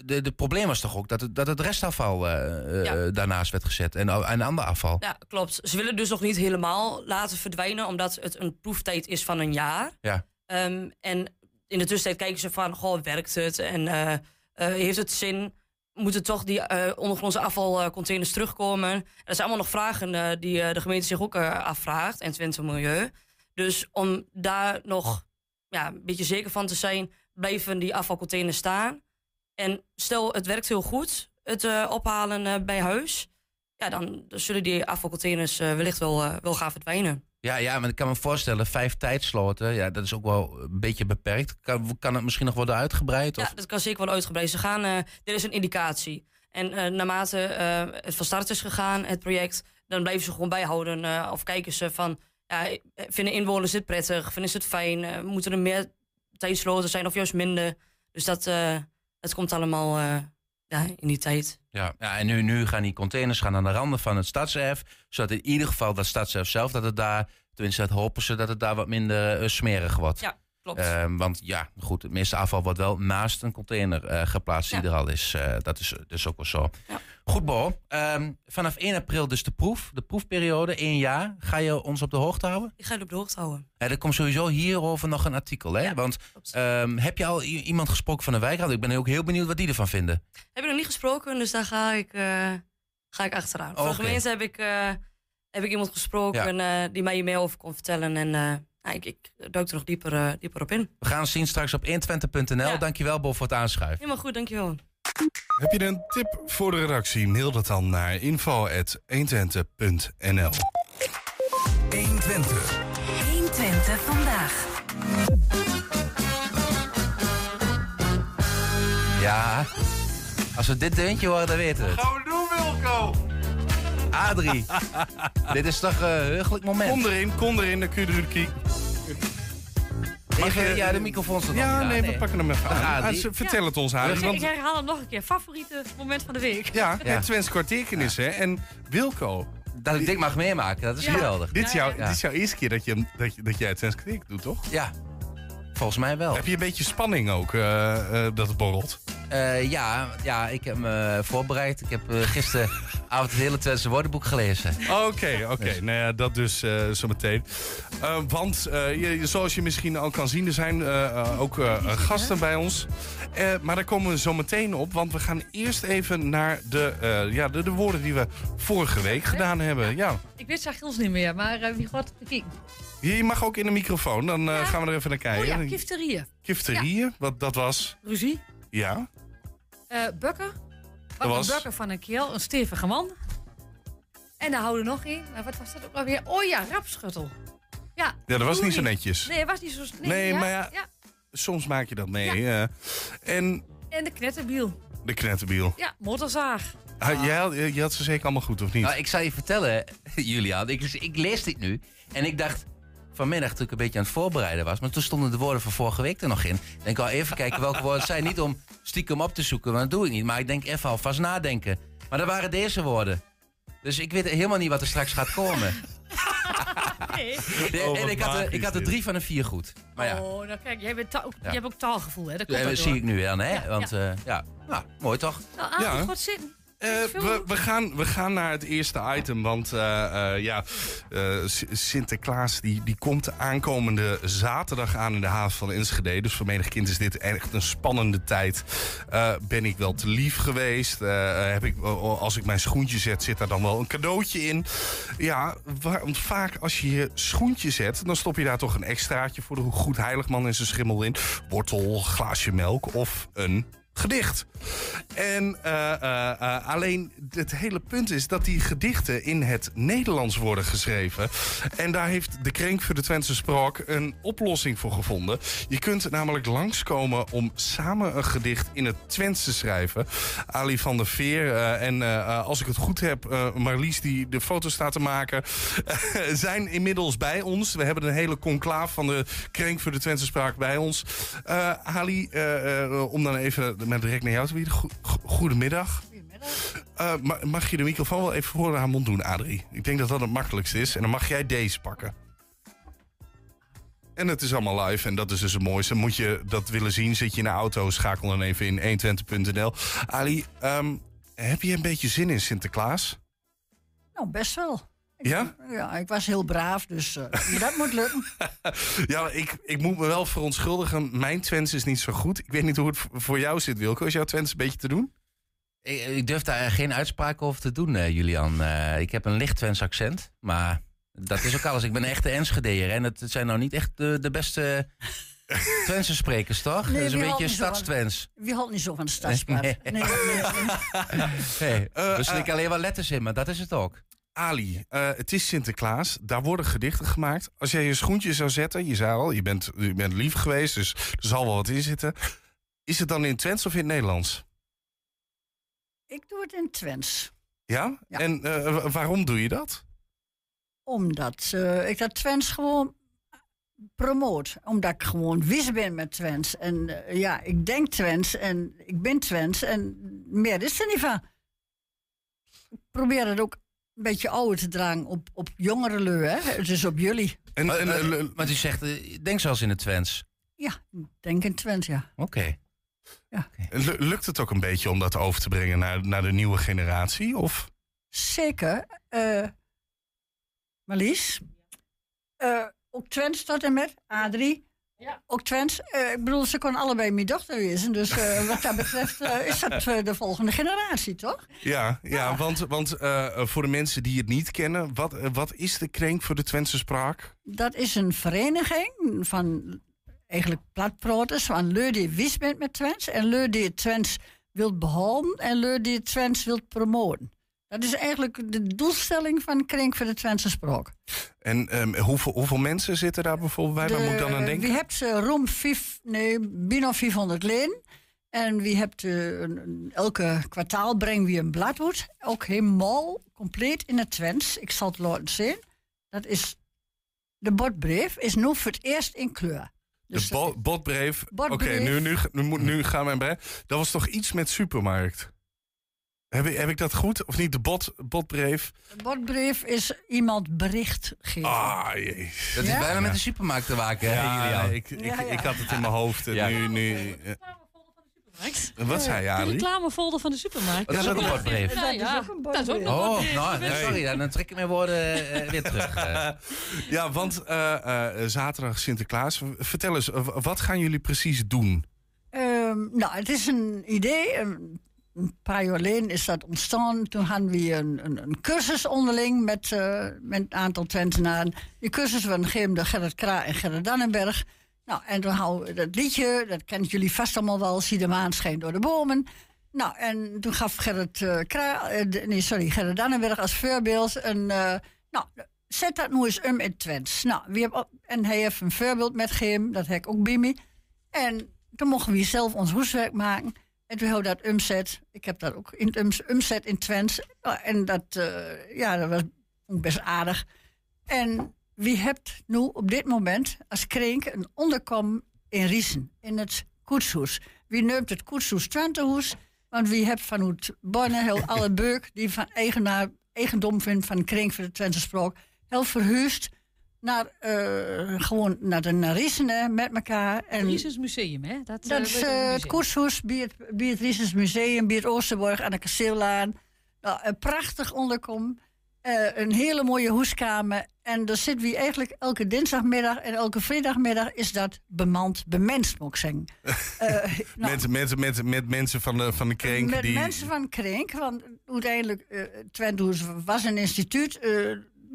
de, de probleem was toch ook dat het, dat het restafval eh, eh, daarnaast werd gezet en, en ander afval. Ja, klopt. Ze willen dus nog niet helemaal laten verdwijnen, omdat het een proeftijd is van een jaar. Ja. Ehm, en in de tussentijd kijken ze van, goh, werkt het en eh, heeft het zin? Moeten toch die ondergrondse afvalcontainers terugkomen? Dat zijn allemaal nog vragen die de gemeente zich ook afvraagt en Twente Milieu. Dus om daar nog ja, een beetje zeker van te zijn, blijven die afvalcontainers staan. En stel, het werkt heel goed, het eh, ophalen eh, bij huis. Ja, dan, zullen die afvalcontainers eh, wellicht wel, wel gaan verdwijnen. Ja, ja, maar ik kan me voorstellen, vijf tijdsloten, ja, dat is ook wel een beetje beperkt. Kan, kan het misschien nog worden uitgebreid? Of? Ja, dat kan zeker wel uitgebreid. Ze gaan, dit is een indicatie. En naarmate het van start is gegaan, het project, dan blijven ze gewoon bijhouden. of kijken ze van, ja, vinden inwoners dit prettig? Vinden ze het fijn? Moeten er meer tijdsloten zijn of juist minder? Dus dat, het komt allemaal eh, ja, in die tijd. Ja, ja en nu, nu gaan die containers gaan aan de randen van het stadserf. Zodat in ieder geval dat stadserf zelf, dat het daar, tenminste dat hopen ze, dat het daar wat minder eh, smerig wordt. Ja, klopt. Ehm, want ja, goed, het meeste afval wordt wel naast een container eh, geplaatst die Ja. er al is. Dat is dus ook wel zo. Goed, Bo. Ehm, vanaf 1 april dus de proef, de proefperiode, één jaar. Ga je ons op de hoogte houden? Ik ga je op de hoogte houden. Ja, er komt sowieso hierover nog een artikel, hè? Want ehm, heb je al iemand gesproken van de wijkraad? Ik ben ook heel benieuwd wat die ervan vinden. Heb ik nog niet gesproken, dus daar ga ik, eh, ga ik achteraan. De gemeente heb ik, eh, heb ik iemand gesproken eh, die mij hier meer over kon vertellen. En nou, ik, ik duik er nog dieper, dieper op in. We gaan zien straks op 120.nl. Dankjewel, Bo, voor het aanschuiven. Helemaal goed, dankjewel. Heb je een tip voor de redactie? Mail dat dan naar info.120.nl 120. 120 vandaag. Ja, als we dit deuntje horen, dan weten we het. Gaan we doen, Wilco? Adrie, dit is toch een heugelijk moment. Kom erin, kom erin, dan kun je er. Even, ja, de microfoon staat Ja, nee, we pakken hem even aan. Ah, ze- Vertel het ons. Ik, Want, ik herhaal hem nog een keer. Favoriete moment van de week. ja, het Twents kwartierkennis, hè. En Wilco... Dat ik dit mag meemaken, dat is Ja. geweldig. Dit is, jouw, Ja. dit is jouw eerste keer dat, je, dat, je, dat jij het Twents kwartier doet, toch? Ja, volgens mij wel. Heb je een beetje spanning ook, eh, eh, dat het borrelt? Eh, ja, ja, ik heb me voorbereid. Ik heb gisteravond het hele Twentse woordenboek gelezen. Oké, oké. Nou ja, dat dus eh zo meteen. Eh, want eh, je, zoals je misschien al kan zien, er zijn ook gasten bij ons. Eh, maar daar komen we zo meteen op, want we gaan eerst even naar de, eh, ja, de, de woorden die we vorige week gedaan hebben. Ja. Ik weet zijn gils niet meer, maar eh, wie gaat bekijken? Je mag ook in de microfoon, dan eh, gaan we er even naar kijken. Oh ja, kifterieën. Kifterieën, wat dat was. Ruzie. Ja. Eh bukken. Wat was- een bukken van een keel, een stevige man. En daar houden we nog één. Maar wat was dat ook alweer? Oh ja, rapschuttel. Ja, Ja, dat was niet zo netjes. Nee, dat was niet zo... Nee, Nee, ja, maar ja, soms maak je dat mee. eh. en En de knetterbiel. de knetterbiel. Ja, motorzaag. Ah, jij had, je had ze zeker allemaal goed, of niet? Nou, ik zal je vertellen, Julian. Ik, ik lees dit nu en ik dacht vanmiddag toen ik een beetje aan het voorbereiden was. Maar toen stonden de woorden van vorige week er nog in. Ik denk al even kijken welke woorden het zijn. Niet om stiekem op te zoeken, want dat doe ik niet. Maar ik denk even alvast nadenken. Maar dat waren deze woorden. Dus ik weet helemaal niet wat er straks gaat komen. Nee. Oh, en ik had, er, ik had er drie van de vier goed. Maar ja, Oh, nou kijk, jij bent ta- ook, Ja. je hebt ook taalgevoel, hè? Dat komt dat ook zie ik nu wel, hè? Ja, Want ja. ja, ja. Nou, mooi toch? Nou, Ja. goed zitten. Eh, we, we, gaan, we gaan naar het eerste item, want eh, eh, ja, Sinterklaas die, die komt aankomende zaterdag aan in de haven van Enschede. Dus voor menig kind is dit echt een spannende tijd. Ben ik wel te lief geweest? Heb ik, als ik mijn schoentje zet, zit daar dan wel een cadeautje in? Ja, waar- want vaak als je je schoentje zet, dan stop je daar toch een extraatje voor de goed heiligman en zijn schimmel in. Wortel, glaasje melk of een gedicht. En eh, eh, eh, alleen het hele punt is dat die gedichten in het Nederlands worden geschreven. En daar heeft de Krenk voor de Twentse Spraak een oplossing voor gevonden. Je kunt namelijk langskomen om samen een gedicht in het Twents te schrijven. Ali van der Veer en als ik het goed heb, Marlies die de foto's staat te maken, zijn inmiddels bij ons. We hebben een hele conclaaf van de Krenk voor de Twentse Spraak bij ons. Ali, om dan even met direct naar jou te bieden. Go- go- goedemiddag. Eh, ma- mag je de microfoon wel even voor haar mond doen, Adrie? Ik denk dat dat het makkelijkste is. En dan mag jij deze pakken. En het is allemaal live en dat is dus het mooiste. Moet je dat willen zien, zit je in de auto, schakel dan even in 120.nl. Ali, ehm, heb je een beetje zin in Sinterklaas? Nou, best wel. Ik- Ja? Ja, ik was heel braaf, dus eh, dat moet lukken. Ja, ik, ik moet me wel verontschuldigen. Mijn Twents is niet zo goed. Ik weet niet hoe het voor jou zit, Wilco. Is jouw Twents een beetje te doen? Ik, ik durf daar geen uitspraak over te doen, eh, Julian. Eh, ik heb een licht Twents accent, maar dat is ook alles. Ik ben een echte Enschedeer en het zijn nou niet echt de, de beste Twentse sprekers, toch? Nee, dat is een beetje stadstwens. Wie houdt niet zo van de stadspraat? Nee. Nee, nee, nee. Hey, Eh, we slikken alleen wat letters in, maar dat is het ook. Ali, eh, het is Sinterklaas. Daar worden gedichten gemaakt. Als jij je schoentje zou zetten, je zei al, je bent, je bent lief geweest, dus er zal wel wat in zitten. Is het dan in Twents of in het Nederlands? Ik doe het in Twents. Ja? En eh, wa- waarom doe je dat? Omdat eh, ik dat Twents gewoon promoot. Omdat ik gewoon wis ben met Twents. En ja, ik denk Twents en ik ben Twents. En meer is er niet van. Ik probeer het ook een beetje ouder te dragen op, op jongere lui. Hè? Dus op jullie. En, en, want u zegt, eh, denk zelfs in het Twents. Ja, ik denk in Twents, ja. Oké. Lu- Lukt het ook een beetje om dat over te brengen naar, naar de nieuwe generatie? Of? Zeker. eh Marlies. Eh, ook Twents tot en met. Adrie. Ja. Ook Twents. Eh, ik bedoel, ze kon allebei mijn dochter wezen. Dus eh, wat dat betreft eh, is dat de volgende generatie, toch? Ja, ja, want, want eh, voor de mensen die het niet kennen, wat, wat is de krenk voor de Twentse spraak? Dat is een vereniging van eigenlijk platproters. Van Leur die wist bent met Twents. En Leur die het Twents wilt behouden. En Leur die het Twents wilt promoten. Dat is eigenlijk de doelstelling van Kring voor de Twentse Spraak. En ehm, hoeveel, hoeveel mensen zitten daar bijvoorbeeld bij? Waar moet ik dan aan denken? Wie hebt ze rond vijf, nee, bijna 500 leden. En wie hebt eh, een- elke kwartaal brengen we een blad uit. Ook helemaal compleet in het Twents. Ik zal het laten zien. Dat is de bordbrief is nu voor het eerst in kleur. De bo- botbrief. Oké, nu, nu, nu, nu gaan we een bij. Dat was toch iets met supermarkt? Heb ik, heb ik dat goed? Of niet? De bot, botbrief? De bordbrief is iemand bericht geven. Ah, jee. Dat is Ja? bijna met de supermarkt te maken, hè, Ja, ik, ik, Ja, ja. ik had het in mijn hoofd. En Ja. nu, nu, eh, wat zei je, De Adrie? reclamefolder van de supermarkt. Dat is ook een bordbrief. Ja, ja. Dat is ook een Dat is ook een Oh, bordbrief. nou, nee, sorry, dan trek ik mijn woorden eh, weer terug. eh. Ja, want eh, eh, zaterdag Sinterklaas. Vertel eens, eh, wat gaan jullie precies doen? Ehm, nou, het is een idee. Een een paar jaar geleden is dat ontstaan. Toen hadden we een, een, cursus onderling met, eh, met een aantal Twentenaren. Die cursus werd gegeven door Gerrit Kra en Gerrit Dannenberg. Nou, en toen houden we dat liedje, dat kennen jullie vast allemaal wel, Zie de maan schijnt door de bomen. Nou, en toen gaf Gerrit, eh, Kra, eh, de- nee, sorry, Gerrit Dannenberg als voorbeeld een... nou, zet dat nu eens om in Twents. Nou, wie heb, en hij heeft een voorbeeld met gegeven, dat heb ik ook bij. En toen mochten we zelf ons huiswerk maken. En toen hebben we dat umzet. Ik heb dat ook in umzet in Twents. Nou, En dat, eh, ja, dat was best aardig. En wie hebt nu op dit moment als krenk een onderkom in Riesen, in het koetshoes. Wie neemt het koetshoes Twentehoes? Want wie hebt van het Bonne, heel alle beuk die van eigenaar, eigendom vindt van krenk voor de Twentse sprook, heel verhuisd naar, eh, gewoon naar de hè, met elkaar. En Riesens Museum, hè? Dat, dat eh, is eh, het koershoes bij het, bij het Riesens Museum, bij het Oosterborg aan de Kasteellaan. Nou, een prachtig onderkom. eh, een hele mooie hoeskamer. En daar zitten we eigenlijk elke dinsdagmiddag en elke vrijdagmiddag is dat bemand, bemenst, moet ik zeggen. Nou, met, met, met, met mensen van de, van de krenk met die... mensen van Krenk, want uiteindelijk, eh Twentehoes was een instituut.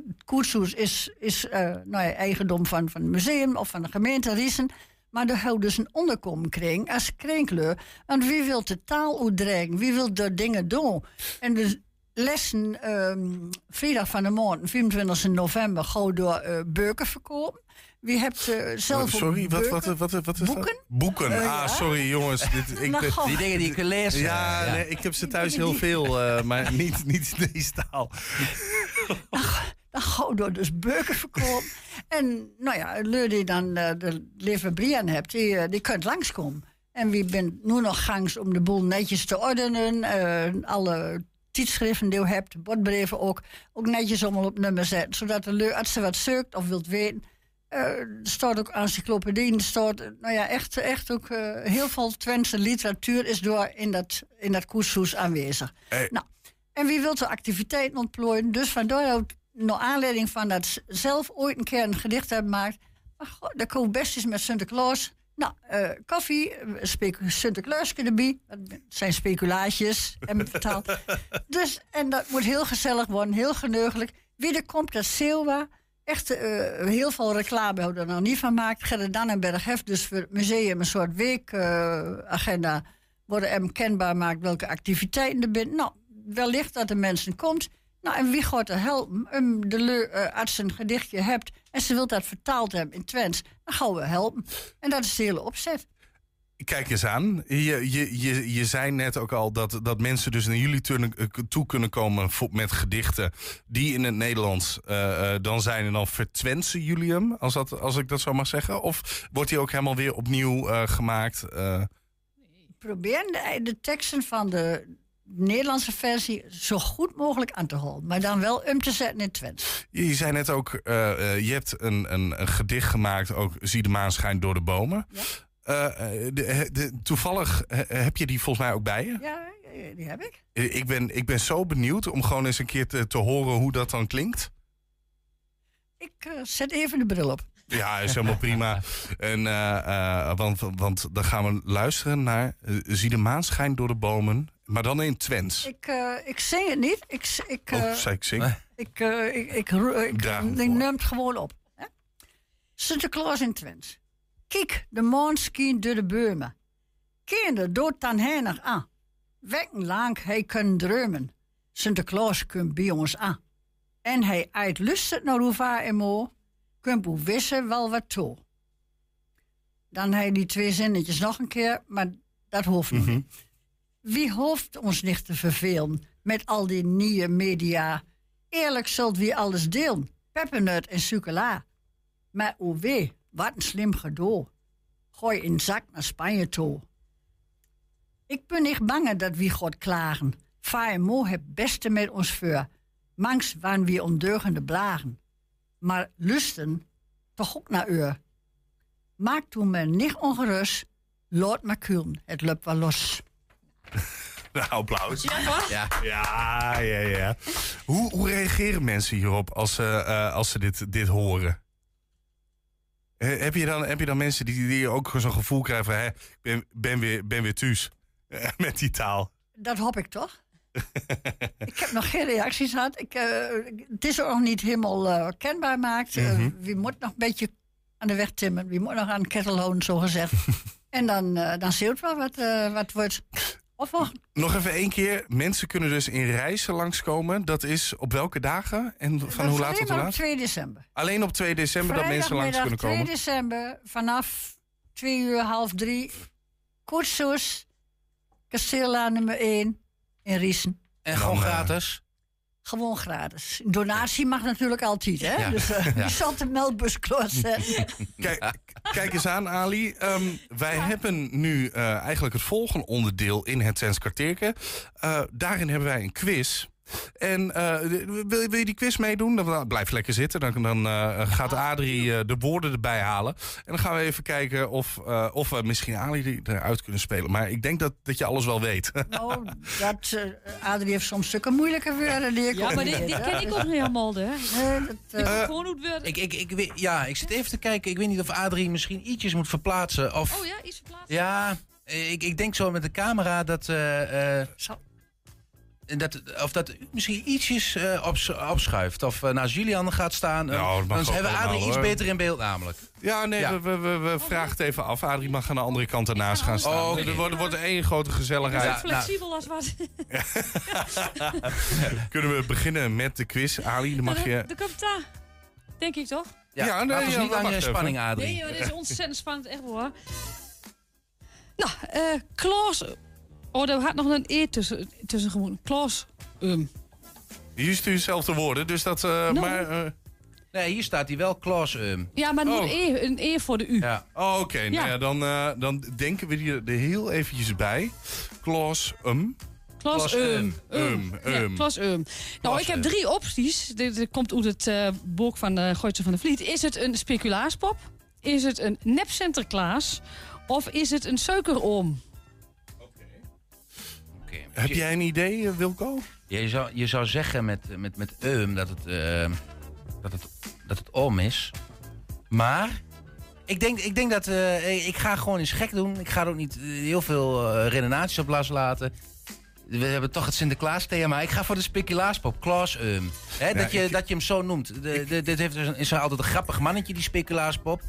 Het Koetshoes is, is eh, nou ja, eigendom van, van het museum of van de gemeente Riesen. Maar er houdt dus een onderkomkring als krenkleur. Want wie wil de taal uitdreigen? Wie wil de dingen doen? En de lessen, ehm, vrijdag van de maand, 24 november, gauw door eh beuken verkopen. Wie hebt eh, zelf ook Sorry, wat, wat, wat, wat, wat is Boeken? dat? Boeken. Ah, ja. sorry jongens. Dit, ik, Nou. Die dingen die je kunt lezen. Ja, ja. Nee, ik heb ze thuis heel veel, eh, maar niet, niet in deze taal. Dan gauw door dus beuken verkopen. en nou ja, leur die dan eh, de Leven Brian hebt, die, eh, die kunt langskomen. En wie bent nu nog gangs om de boel netjes te ordenen. eh, alle tijdschriften die je hebt, bordbrieven ook, ook netjes allemaal op nummer zetten. Zodat de leur, als ze wat zoekt of wilt weten, er staat ook encyclopedie, er staat, nou ja, echt, echt ook heel veel Twentse literatuur is door in dat, in dat koershoes aanwezig. Nou, en wie wil de activiteit ontplooien? Dus vandaar naar aanleiding van dat zelf ooit een keer een gedicht hebben gemaakt. Maar goh, dat komt best eens met Sinterklaas. Nou, eh, koffie, eh, Sinterklaas erbij. Dat zijn speculaatjes, we vertaald. Dus, en dat moet heel gezellig worden, heel geneugelijk. Wie er komt, dat Silva. Echt eh, heel veel reclame hebben we er nog niet van gemaakt. Gerrit Dannenberg heeft dus voor het museum een soort weekagenda... worden hem kenbaar maakt welke activiteiten er zijn. Nou, wellicht dat de mensen komt. Nou, en wie gaat er helpen? Um, de leu- eh, arts een gedichtje hebt en ze wil dat vertaald hebben in Twents... dan gaan we helpen. En dat is de hele opzet. Kijk eens aan. Je, je, je, je zei net ook al dat, dat mensen dus naar jullie eh, toe kunnen komen voor- met gedichten die in het Nederlands eh, dan zijn en dan vertwensen jullie hem, als, dat, als ik dat zo mag zeggen? Of wordt die ook helemaal weer opnieuw gemaakt? eh? probeer de, de teksten van de Nederlandse versie zo goed mogelijk aan te houden. Maar dan wel om te zetten in Twents. Je zei net ook, eh, eh, je hebt een, een, een gedicht gemaakt, ook Zie de maan schijnt door de bomen. Eh, de, de- toevallig heb je die volgens mij ook bij je? Ja, die heb ik. Ik ben, ik ben zo benieuwd om gewoon eens een keer te, te horen hoe dat dan klinkt. Ik zet even de bril op. Ja, is helemaal prima. En, want, want dan gaan we luisteren naar Zie de maan schijnt door de bomen, maar dan in Twents. Ik, eh, ik zing het niet. Ik, ik, Oh, eh, zei ik zing? ik, eh, ik, ik, ik, ik neem het gewoon op. Hè? Sinterklaas in Twents. Kijk, de maan schijnt door de bomen. Kinderen dood dan heinig aan. Wekken lang hij kunnen dromen. Sinterklaas komt bij ons aan. En hij uitlustet naar Roeva en Mo. Kunt wissen wel wat toe. Dan hij die twee zinnetjes nog een keer, maar dat hoeft niet. Wie hoeft ons niet te vervelen met al die nieuwe media? Eerlijk zult wie alles delen, peppernoot en succola. Maar o wee, wat een slim gedoe. Gooi in zak naar Spanje toe. Ik ben niet bang dat wie God klagen. VMO het beste met ons voor. Mangs waren we ondeugende blagen. Maar lusten toch ook naar u. Maak toen me niet ongerust. Me kulen, het loopt wel los. Nou, applaus. Ja, toch? Ja, ja, ja. ja. Hoe, hoe reageren mensen hierop als, ze, eh, als ze dit, dit horen? Heb, je dan, heb je dan mensen die, die ook zo'n gevoel krijgen van... Hè, ik ben, ben, weer, ben weer thuis eh, met die taal? Dat hoop ik toch? ik heb nog geen reacties gehad. Ik, eh, het is ook nog niet helemaal eh, kenbaar gemaakt. Mhm. wie moet nog een beetje aan de weg timmen. Wie moet nog aan de houden, zo gezegd. en dan, eh dan je wel wat, eh, wat wordt. Of nog Nog even één keer. Mensen kunnen dus in reizen langskomen. Dat is op welke dagen? En van Dat hoe laat alleen tot hoe maar op laat? 2 december. Alleen op 2 december dat mensen langs kunnen 2 komen. december vanaf 2 uur, half 3. Koetsoes, Kasteellaan nummer 1 in Riesen. En gewoon gratis? Gewoon gratis. Donatie mag natuurlijk altijd, hè? Ja. Dus eh Ja. die zal de klaarzetten. Kijk, kijk eens aan, Ali. Ehm, wij hebben nu eh, eigenlijk het volgende onderdeel in het Twents kwartierke. Eh, daarin hebben wij een quiz. En eh, wil, je- wil je die quiz meedoen? Dan nou, blijf lekker zitten. Dan, dan eh, gaat Adrie eh, de woorden erbij halen. En dan gaan we even kijken of, eh, of we misschien Ali eruit kunnen spelen. Maar ik denk dat, dat je alles wel weet. Nou, dat, Adrie heeft soms stukken moeilijke woorden die ik Ja, maar die hè. ken ik ook niet helemaal, hè? Nee, dat, eh, gewoon hoe het. Ik, ik, ik, ja, ik zit even te kijken. Ik weet niet of Adrie misschien ietsjes moet verplaatsen. Of, Oh ja, iets verplaatsen. Ja, ik, ik denk zo met de camera dat. eh, eh, dat of dat misschien ietsjes eh, ops- opschuift. Of eh, naast Julian gaat staan. eh, Nou, dan hebben we Adrie iets beter in beeld namelijk. Ja, nee, Ja. we, we, we, we vragen het even af. Adrie mag aan de andere kant ernaast gaan staan. Oh. Er wordt, er wordt één grote gezelligheid. Zo flexibel als wat. Kunnen we beginnen met de quiz? Ali, dan mag je... De daar. Denk ik toch? Ja, Ja, nee, laat ons ja, niet langer in even. spanning, Adrie. Nee, joh, dit is ontzettend spannend, echt hoor. Nou, eh Klaas. Oh, er had nog een E tussen, tussen gewoon. Klaas. Um. Hier stuurt zelf de woorden, dus dat... eh, Nou. maar, eh, Nee, hier staat hij wel Klaas. um. Ja, maar Oh. moet e, een E voor de U. Ja. oh, oké. Ja. Nou ja, dan, eh, dan denken we die er heel eventjes bij. Klaus, um. Klas Eum. Eum, Ja, Eum. Klas Eum. Nou, ik heb drie opties. Dit, dit komt uit het eh boek van de Gooitse van de Vliet. Is het een speculaaspop? Is het een nep Sinterklaas? Of is het een suikeroom? Heb jij een idee, eh, Wilco? Ja, je, zou, je zou zeggen met, met, met Eum dat het, eh, dat, het, dat het om is. Maar ik denk, ik denk dat eh, ik ga gewoon eens gek doen. Ik ga er ook niet eh, heel veel eh, redenaties op laten. We hebben toch het Sinterklaas thema. Ik ga voor de speculaaspop, Klaas Eum. Hè, dat, je, ik- dat je hem zo noemt. De, de, dit heeft dus is altijd een grappig mannetje, die speculaaspop.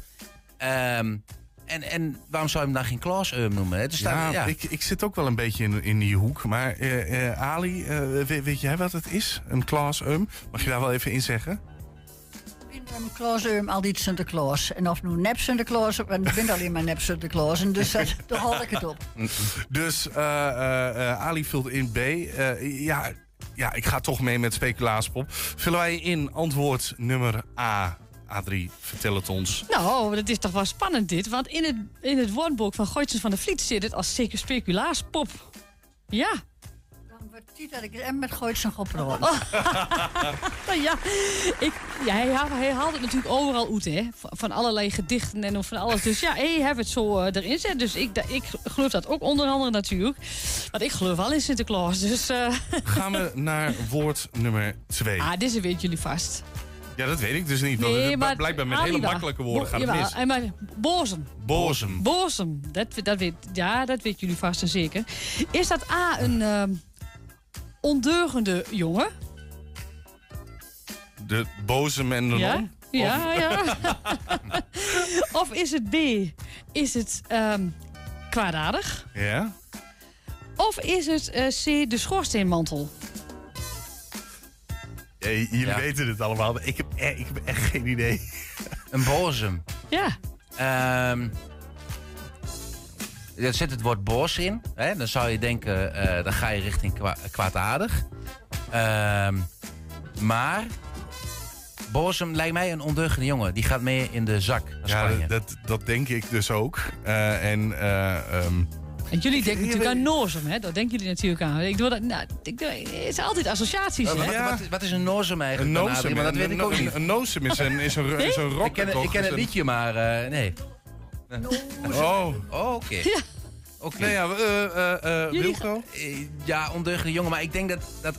Ehm, en, en waarom zou je hem dan geen Klaas noemen? hè? Er staat- ja, ja. Ik, ik zit ook wel een beetje in, in die hoek. Maar eh, eh, Ali, eh, weet, weet jij wat het is? Een Klaas Um? Mag je daar wel even in zeggen? Een Klaus Eum altijd Sinterklaas. En of nu nep Sinterklaas, want ik ben alleen maar nep Sinterklaas. En dus dat, daar haal ik het op. Dus eh, eh, eh, Ali vult in B. Eh, ja, ja, ik ga toch mee met speculaaspop. Vullen wij in antwoord nummer A. A3, vertel het ons. Nou, dat is toch wel spannend dit. Want in het, in het woordboek van Gooitjes van de Vliet zit het als zeker speculaaspop. Ja. Dan wordt het dat ik hem met Gooitsen ga praten. Nou ja, ik, ja hij, hij haalt het natuurlijk overal uit, hè. Van, van allerlei gedichten en van alles. Dus ja, hij heeft het zo eh, erin zet. Dus ik, da- ik geloof dat ook onder andere natuurlijk. Want ik geloof wel in Sinterklaas. Dus eh, Gaan we naar woord nummer 2. ah, deze weten jullie vast. Ja, dat weet ik dus niet. Want maar blijkbaar met hele makkelijke woorden Bo- gaat het mis. en maar bozen. Bozem. Bozem, dat, dat weet, ja, dat weten jullie vast en zeker. Is dat A, een ehm, ondeugende jongen? De bozem en de Ja, non? ja, ja. of is het B, is het ehm, kwaadaardig? Ja? Of is het eh, C, de schoorsteenmantel? Ja, jullie Ja. weten het allemaal, maar ik heb, e- ik heb echt geen idee. Een bozem. Ja. Ehm er zit het woord bos in. Hè? Dan zou je denken, eh, dan ga je richting kwa kwaadaardig. Ehm, maar Bozem lijkt mij een ondeugende jongen. Die gaat mee in de zak naar Ja, dat, dat denk ik dus ook. Eh, en eh, ehm, En jullie denken natuurlijk aan Nozem, hè? Dat denken jullie natuurlijk aan. Ik doe dat, nou, ik doe, het is altijd associaties, hè? wat, wat, wat is een een eigenlijk? Adrie? Maar dat een- weet ik ook een- niet. Een nozem is een, is een, is een rock. ik ken, ik ken het een- liedje, maar eh, nee. Oh. Oh, oké. Ja. Oké. Nee, ja, eh, eh, eh, Wilco? Eh, Ja, ondeugende jongen. Maar ik denk dat, dat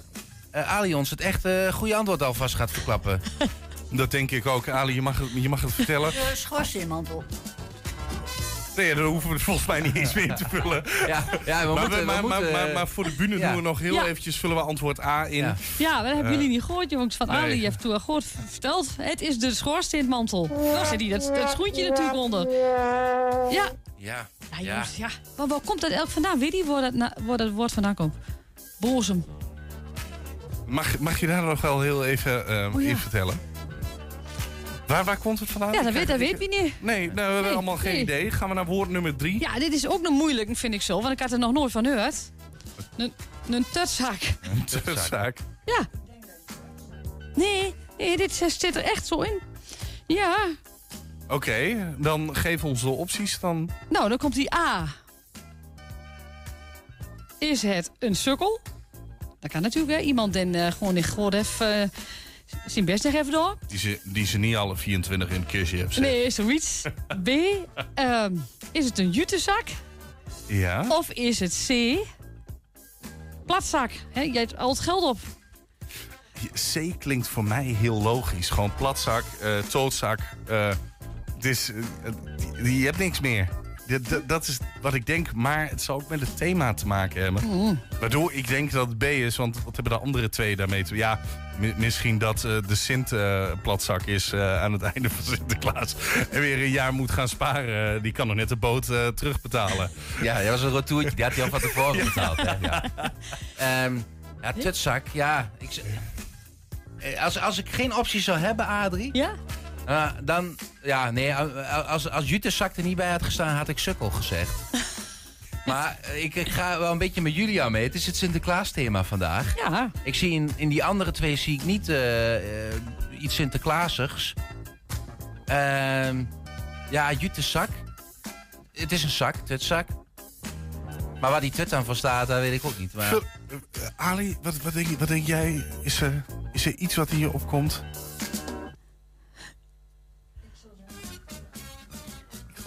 eh, Ali ons het echt goede antwoord alvast gaat verklappen. Dat denk ik ook. Ali, je mag het, je mag het vertellen. De schoorsteenmantel. Nee, daar hoeven we het volgens mij niet eens meer in te vullen. Ja, ja we maar, moeten- we maar, maar, moeten, maar, maar voor de bühne ja. doen we nog heel Ja. eventjes... vullen we antwoord A in. Ja. Ja, dat hebben Eh, jullie niet gehoord, jongens. Van nee. Ali heeft toen goed verteld. Het is de schoorsteenmantel. Daar zit die dat, dat schoentje natuurlijk onder. Ja, Ja, ja, jongens, ja. Maar waar komt dat elk vandaan? Weet je waar dat, na- waar dat woord vandaan komt? Bozem. Mag, mag je daar nog wel heel even Oh, ja. in vertellen? Waar, waar komt het vandaan? Ja, dat weet, dat weet wie niet. Nee, nou, we hebben Nee, allemaal geen nee. idee. Gaan we naar woord nummer drie. Ja, dit is ook nog moeilijk, vind ik zo. Want ik had er nog nooit van gehoord. Een, een tutzak. Een zaak. Ja. Nee, nee, dit zit er echt zo in. Ja. Oké, dan geef ons de opties dan. Nou, dan komt die A. Is het een sukkel? Dat kan natuurlijk, hè. Iemand den eh, gewoon in God even eh, zijn best nog even door. Die ze, die ze niet alle 24 in het kistje hebt zitten. Nee, zoiets. B. ehm, is het een jutezak? Ja. Of is het C. Platzak? Hè, jij hebt al het geld op. C klinkt voor mij heel logisch. Gewoon platzak, eh tootzak. die- je hebt niks meer. Dat- is wat ik denk, maar het zal ook met het thema te maken hebben. Mm. Waardoor ik denk dat het B is, want wat hebben de andere twee daarmee te Ja, mi- misschien dat eh, de Sint-platzak is eh, aan het einde van Sinterklaas. En weer een jaar moet gaan sparen. Die kan nog net de boot eh, terugbetalen. Ja, dat was een retourtje. Die had hij al van tevoren betaald. Hè? Ja. Ehm, ja, tutzak. Ja, ik, z- Eh, als, als ik geen opties zou hebben, Adrie... Ja? Eh, dan... Ja, nee, eh, als, als jutezak er niet bij had gestaan, had ik sukkel gezegd. maar eh, ik, ik ga wel een beetje met Julia mee. Het is het Sinterklaas-thema vandaag. Ja. Ik zie in, in die andere twee zie ik niet eh, eh, iets Sinterklaasigs. Ehm ja, jutezak. Het is een zak, tutzak. Maar waar die Twitter voor staat, dat weet ik ook niet. Maar... Eh, Ali, wat, wat, denk, je- wat denk jij? Is er, is er iets wat hier opkomt?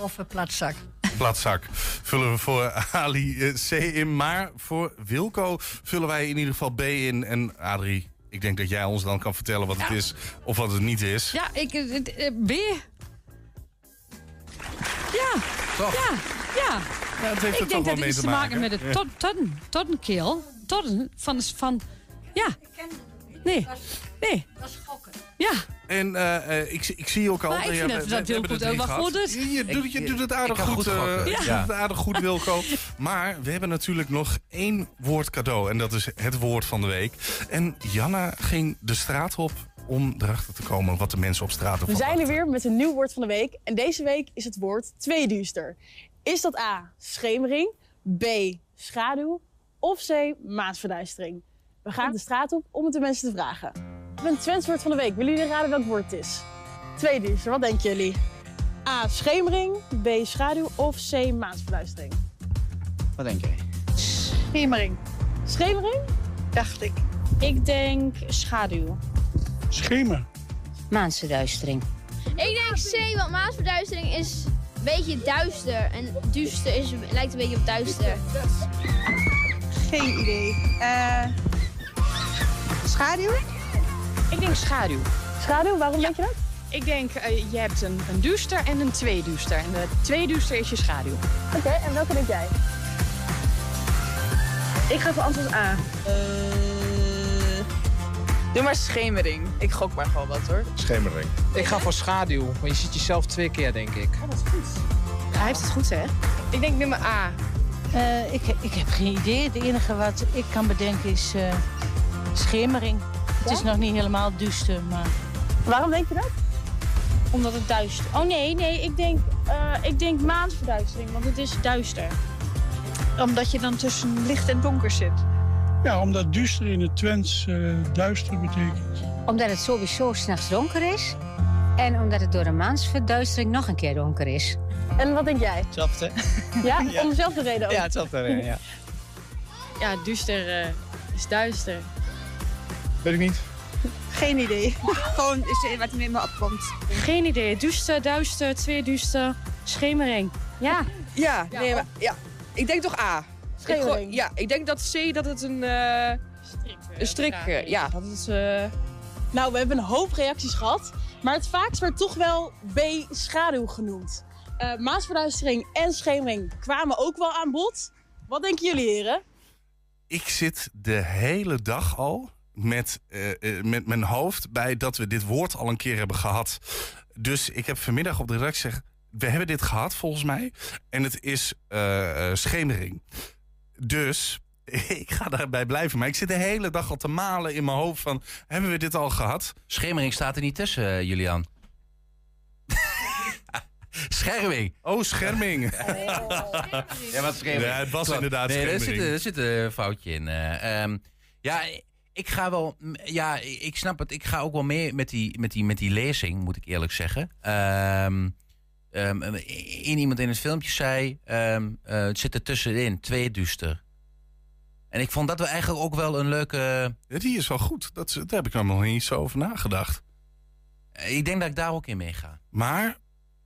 Of een platzak. Platzak vullen we voor Ali eh, C in. Maar voor Wilco vullen wij in ieder geval B in. En Adrie, ik denk dat jij ons dan kan vertellen wat het is of wat het niet is. Ja, ik... eh, eh, B. Ja. Toch? Ja, ja. Ja, het heeft er ik toch denk wel dat het iets te te maken maken. met de tot, totten, tottenkeel. Totten van, van... Ja. Nee. Nee. Dat is gokken. Ja. En eh, eh, ik, ik zie ook al... Maar ik ja, vind we- dat- we- we ook drie wel gehad. goed doet. Je, doet, je doet het aardig ik goed, goed eh, je Ja. doet het aardig goed, Wilco. Maar we hebben natuurlijk nog één woord cadeau. En dat is het woord van de week. En Janna ging de straat op om erachter te komen wat de mensen op straat We ervan zijn er weer met een nieuw woord van de week. En deze week is het woord tweeduister. Is dat A, schemering, B, schaduw of C, maasverduistering? We gaan de straat op om het de mensen te vragen. We hebben een Twents woord van de week. Willen jullie raden welk woord het is? Tweeduister, wat denken jullie? A, schemering, B, schaduw of C, maasverduistering? Wat denk jij? Schemering. Schemering? Dacht ik. Ik denk schaduw. Schemer. Maansverduistering. Ik denk C, want maansverduistering is een beetje duister. En duister is, lijkt een beetje op duister. Geen idee. Eh schaduw? Ik denk schaduw. Schaduw, waarom denk je dat? Ik denk, eh, je hebt een, een duister en een tweeduister. En de tweeduister is je schaduw. Oké, en welke denk jij? Ik ga voor antwoord A. Doe maar schemering. Ik gok maar gewoon wat hoor. Schemering. Ik ga voor schaduw, want je ziet jezelf twee keer, denk ik. Oh, dat is goed. Hij heeft het goed, hè? Ik denk nummer A. Eh, ik, ik heb geen idee. Het enige wat ik kan bedenken is eh, schemering. Het is nog niet helemaal duister, maar... Waarom denk je dat? Omdat het duister. Oh nee, nee, ik denk, eh, ik denk maansverduistering, want het is duister. Omdat je dan tussen licht en donker zit. Ja, omdat duister in het Twents eh, duister betekent. Omdat het sowieso s'nachts donker is. En omdat het door de maansverduistering nog een keer donker is. En wat denk jij? Hetzelfde. Ja, Ja. om dezelfde reden ook? Ja, hetzelfde reden, ja. Ja, duister eh, is duister. Weet ik niet. Geen idee. Gewoon is wat er met me opkomt. Geen idee. Duister, duister, tweeduister, schemering. Ja. Ja, nee, maar, ja. Ik denk toch A. Ik Schemering. go- ja, ik denk dat C dat het een, eh, een strik... eh, ja, dat het... eh, Nou, we hebben een hoop reacties gehad. Maar het vaakst werd toch wel B, schaduw genoemd. Eh, maasverduistering en schemering kwamen ook wel aan bod. Wat denken jullie, heren? Ik zit de hele dag al met, eh, eh, met mijn hoofd bij dat we dit woord al een keer hebben gehad. Dus ik heb vanmiddag op de redactie gezegd... we hebben dit gehad volgens mij. En het is eh, schemering. Dus ik ga daarbij blijven. Maar ik zit de hele dag al te malen in mijn hoofd van... hebben we dit al gehad? Schemering staat er niet tussen, Julian. Scherming. Oh, scherming. Ja, wat scherming. Ja, het was Klopt. inderdaad nee, Er zit, er zit een foutje in. eh. Ehm, ja, ik ga wel... Ja, ik snap het. Ik ga ook wel mee met die, met die, met die lezing, moet ik eerlijk zeggen. Ehm, één iemand in het filmpje zei... eh, het zit er tussenin, twee duister. En ik vond dat we eigenlijk ook wel een leuke... Ja, die is wel goed. Dat, daar heb ik nog niet zo over nagedacht. Ik denk dat ik daar ook in meega. Maar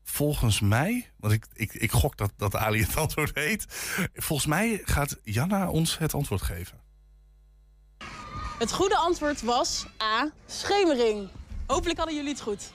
volgens mij, want ik, ik, ik gok dat, dat Ali het antwoord weet. Volgens mij gaat Janna ons het antwoord geven. Het goede antwoord was A, schemering. Hopelijk hadden jullie het goed.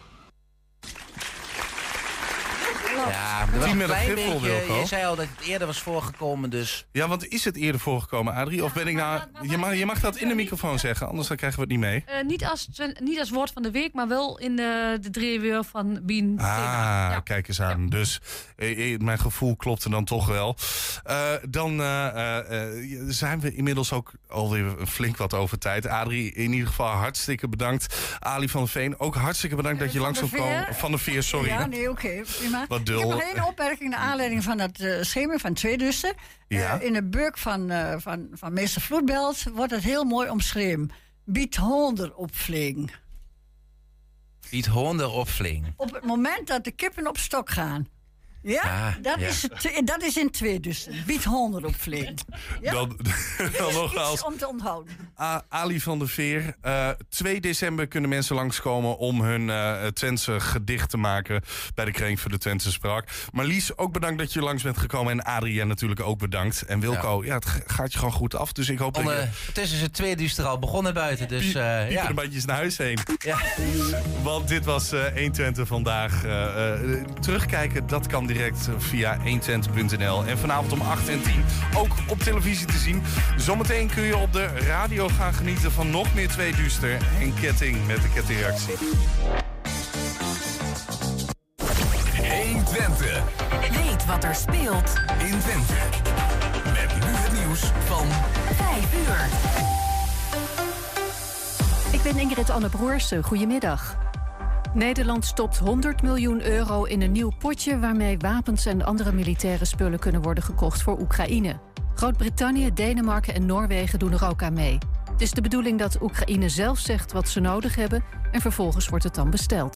Ja, maar wel Tien een met een klein griffel, beetje. Wilco. Je zei al dat het eerder was voorgekomen, dus... Ja, want is het eerder voorgekomen, Adrie? Of ben ik nou... Je mag, je mag dat in de microfoon zeggen, anders dan krijgen we het niet mee. Eh, niet, als, niet als woord van de week, maar wel in de, de drieweer van Bien. Ah, kijk eens aan. Dus eh, eh, mijn gevoel klopte dan toch wel. Eh, dan eh, eh, eh, zijn we inmiddels ook alweer flink wat over tijd. Adrie, in ieder geval hartstikke bedankt. Ali van der Veen, ook hartstikke bedankt dat je langs de wilt komen. Veer? Van de Veer, sorry. Ja, nee, oké, prima. Wat Ik dul. heb nog één opmerking naar aanleiding van dat eh schema van Tweeduster. Ja. Eh, in de beuk van, eh, van, van meester Vloedbelt wordt het heel mooi omschreven. Biedt honder opvling. Piet Honder Fling. Op het moment dat de kippen op stok gaan. Ja, Ah, dat, ja. Is, het- dat is in twee dus. Bied 100 op vleet. Ja? Dan, dan nog Iets als om te onthouden. Ali van der Veer. Eh 2 december kunnen mensen langskomen om hun eh Twentse gedicht te maken bij de Kring voor de Twentse Sprak. Marlies, ook bedankt dat je langs bent gekomen. En Adriaan natuurlijk ook bedankt. En Wilco, ja. het gaat je gewoon goed af. Dus ik hoop dat je... Ondertussen is het tweede duister al begonnen buiten. Dus Piep- eh, ja. een beetje naar huis heen. Ja. Want dit was eh 120 vandaag. Eh, eh, terugkijken, dat kan direct eh, via 120.nl. En vanavond om 8 en 10 ook op televisie te zien. Zometeen kun je op de radio gaan genieten van nog meer twee duister en ketting met de kettingreactie. 120. Weet wat er speelt in Twente. Met nu het nieuws van 5 uur. Ik ben Ingrid Anne Broersen. Goedemiddag. Nederland stopt 100 miljoen euro in een nieuw potje waarmee wapens en andere militaire spullen kunnen worden gekocht voor Oekraïne. Groot-Brittannië, Denemarken en Noorwegen doen er ook aan mee. Het is de bedoeling dat Oekraïne zelf zegt wat ze nodig hebben en vervolgens wordt het dan besteld.